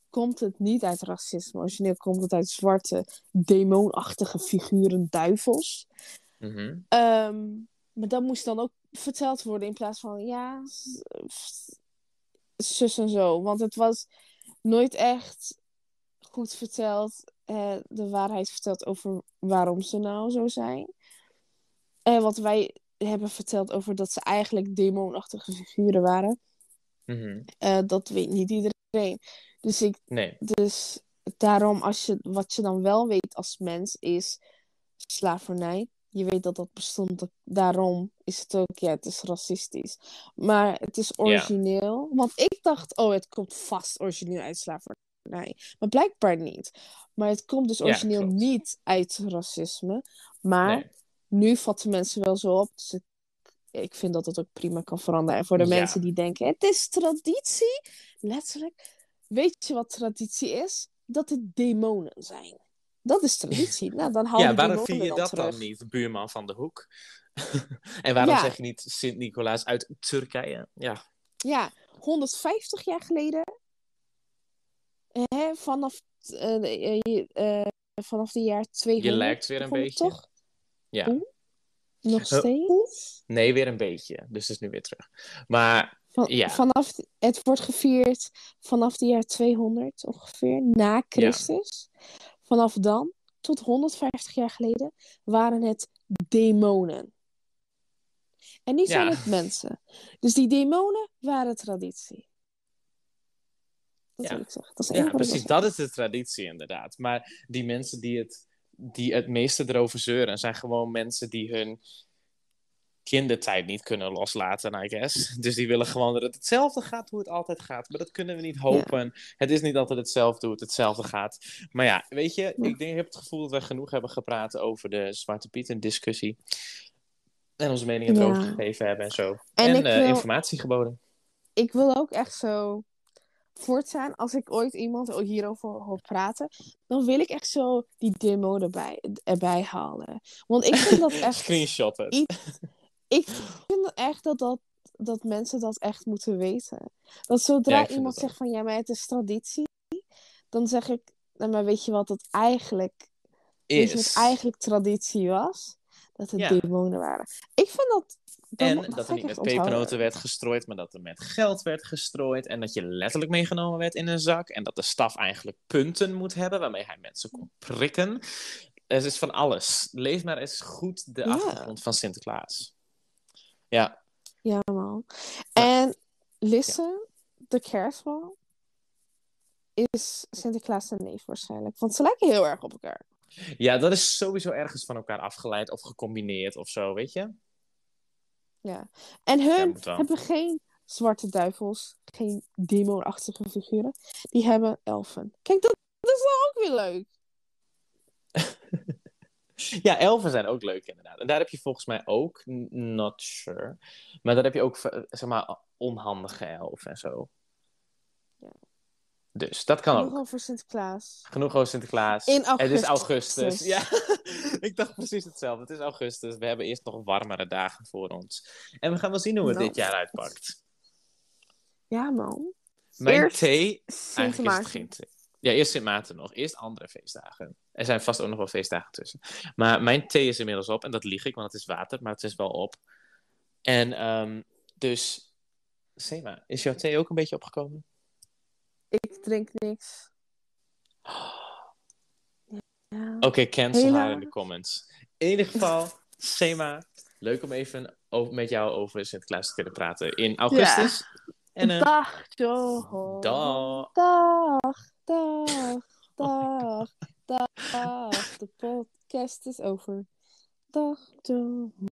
komt het niet uit racisme. Origineel komt het uit zwarte, demonachtige figuren, duivels. Mm Maar dat moest dan ook verteld worden in plaats van ja, zus en zo. Want het was nooit echt goed verteld, eh, de waarheid verteld over waarom ze nou zo zijn. En wat wij hebben verteld over dat ze eigenlijk demonachtige figuren waren. Mhm. Uh, dat weet niet iedereen. Dus, ik, Nee. dus daarom, als je, wat je dan wel weet als mens, is slavernij. Je weet dat dat bestond. Daarom is het ook, ja, het is racistisch. Maar het is origineel. Want ik dacht, oh, het komt vast origineel uit slavernij. Maar blijkbaar niet. Maar het komt dus origineel niet uit racisme. Maar Nee. nu vatten mensen wel zo op. Dus ik, vind dat het ook prima kan veranderen. En voor de Ja. mensen die denken, het is traditie. Letterlijk. Weet je wat traditie is? Dat het demonen zijn. Dat is traditie. nou, dan Ja, waarom vier je dat terug. dan niet, buurman van de hoek? en waarom Ja. zeg je niet Sint-Nicolaas uit Turkije? Ja. Ja, 150 jaar geleden. Hè, vanaf, eh, vanaf de jaar 200. Je lijkt weer een beetje. Toch? Ja. Oeh, Nog steeds? Nee, weer een beetje. Dus het is nu weer terug. Maar Van, Ja. vanaf, het wordt gevierd vanaf de jaar 200 ongeveer, na Christus. Vanaf dan, tot 150 jaar geleden, waren het demonen. En nu zijn Ja. het mensen. Dus die demonen waren traditie. Dat Ja. wil ik zeggen. Dat is ja, precies. Dat is de traditie inderdaad. Maar die mensen die het, die het meeste erover zeuren, zijn gewoon mensen die hun kindertijd niet kunnen loslaten, I guess. Dus die willen gewoon dat het hetzelfde gaat hoe het altijd gaat. Maar dat kunnen we niet hopen. Het is niet altijd hetzelfde hoe het hetzelfde gaat. Maar ja, weet je, ik, denk, ik heb het gevoel dat we genoeg hebben gepraat over de Zwarte Piet en discussie. En onze meningen Ja. erover gegeven hebben en zo. En En, eh, wil- informatie geboden. ik wil ook echt zo voortaan, als ik ooit iemand hierover hoor praten, dan wil ik echt zo die demo erbij, erbij halen. Want ik vind dat echt. Screenshot het. Ik vind echt dat, dat, dat mensen dat echt moeten weten. Dat zodra Ja, iemand ook. zegt van ja, maar het is traditie, dan zeg ik, nou, maar weet je wat het eigenlijk, je wat Is. eigenlijk traditie was? Dat het Ja. demonen waren. Ik vind dat. dat En dat er niet met onthouden. pepernoten werd gestrooid, maar dat er met geld werd gestrooid. En dat je letterlijk meegenomen werd in een zak. En dat de staf eigenlijk punten moet hebben waarmee hij mensen kon prikken. Het is van alles. Lees maar eens goed de Ja. achtergrond van Sinterklaas. Ja, Ja, man. Ja. En listen, de kerstman is Sinterklaas zijn neef waarschijnlijk. Want ze lijken heel erg op elkaar. ja, dat is sowieso ergens van elkaar afgeleid of gecombineerd of zo, weet je? Ja. En hun hebben geen zwarte duivels, geen demonachtige figuren. Die hebben elfen. Kijk, dat, dat is wel ook weer leuk. Ja, elfen zijn ook leuk inderdaad. En daar heb je volgens mij ook, not sure, maar daar heb je ook, zeg maar, onhandige elfen en zo. Ja. Dus dat kan ook. Nog over Sinterklaas. Genoeg over Sinterklaas. In Het is augustus. augustus. Ja, ik dacht precies hetzelfde. Het is augustus. We hebben eerst nog warmere dagen voor ons. En we gaan wel zien hoe het Nou. dit jaar uitpakt. Ja, man. Mijn Eerst thee... Sint Eigenlijk is het Maarten. geen thee. Ja, eerst Sint Maarten nog. Eerst andere feestdagen. Er zijn vast ook nog wel feestdagen tussen. Maar mijn thee is inmiddels op. En dat lieg ik, want het is water. Maar het is wel op. En ehm, dus... Sema, is jouw thee ook een beetje opgekomen? Ik drink niks. Ja. Oké, cancel Hela. haar in de comments. In ieder geval, Sema, leuk om even over, met jou over Sinterklaas te kunnen praten in augustus. En eh, Dag, Joho. dag. Dag, dag, dag, dag. De podcast is over. Dag.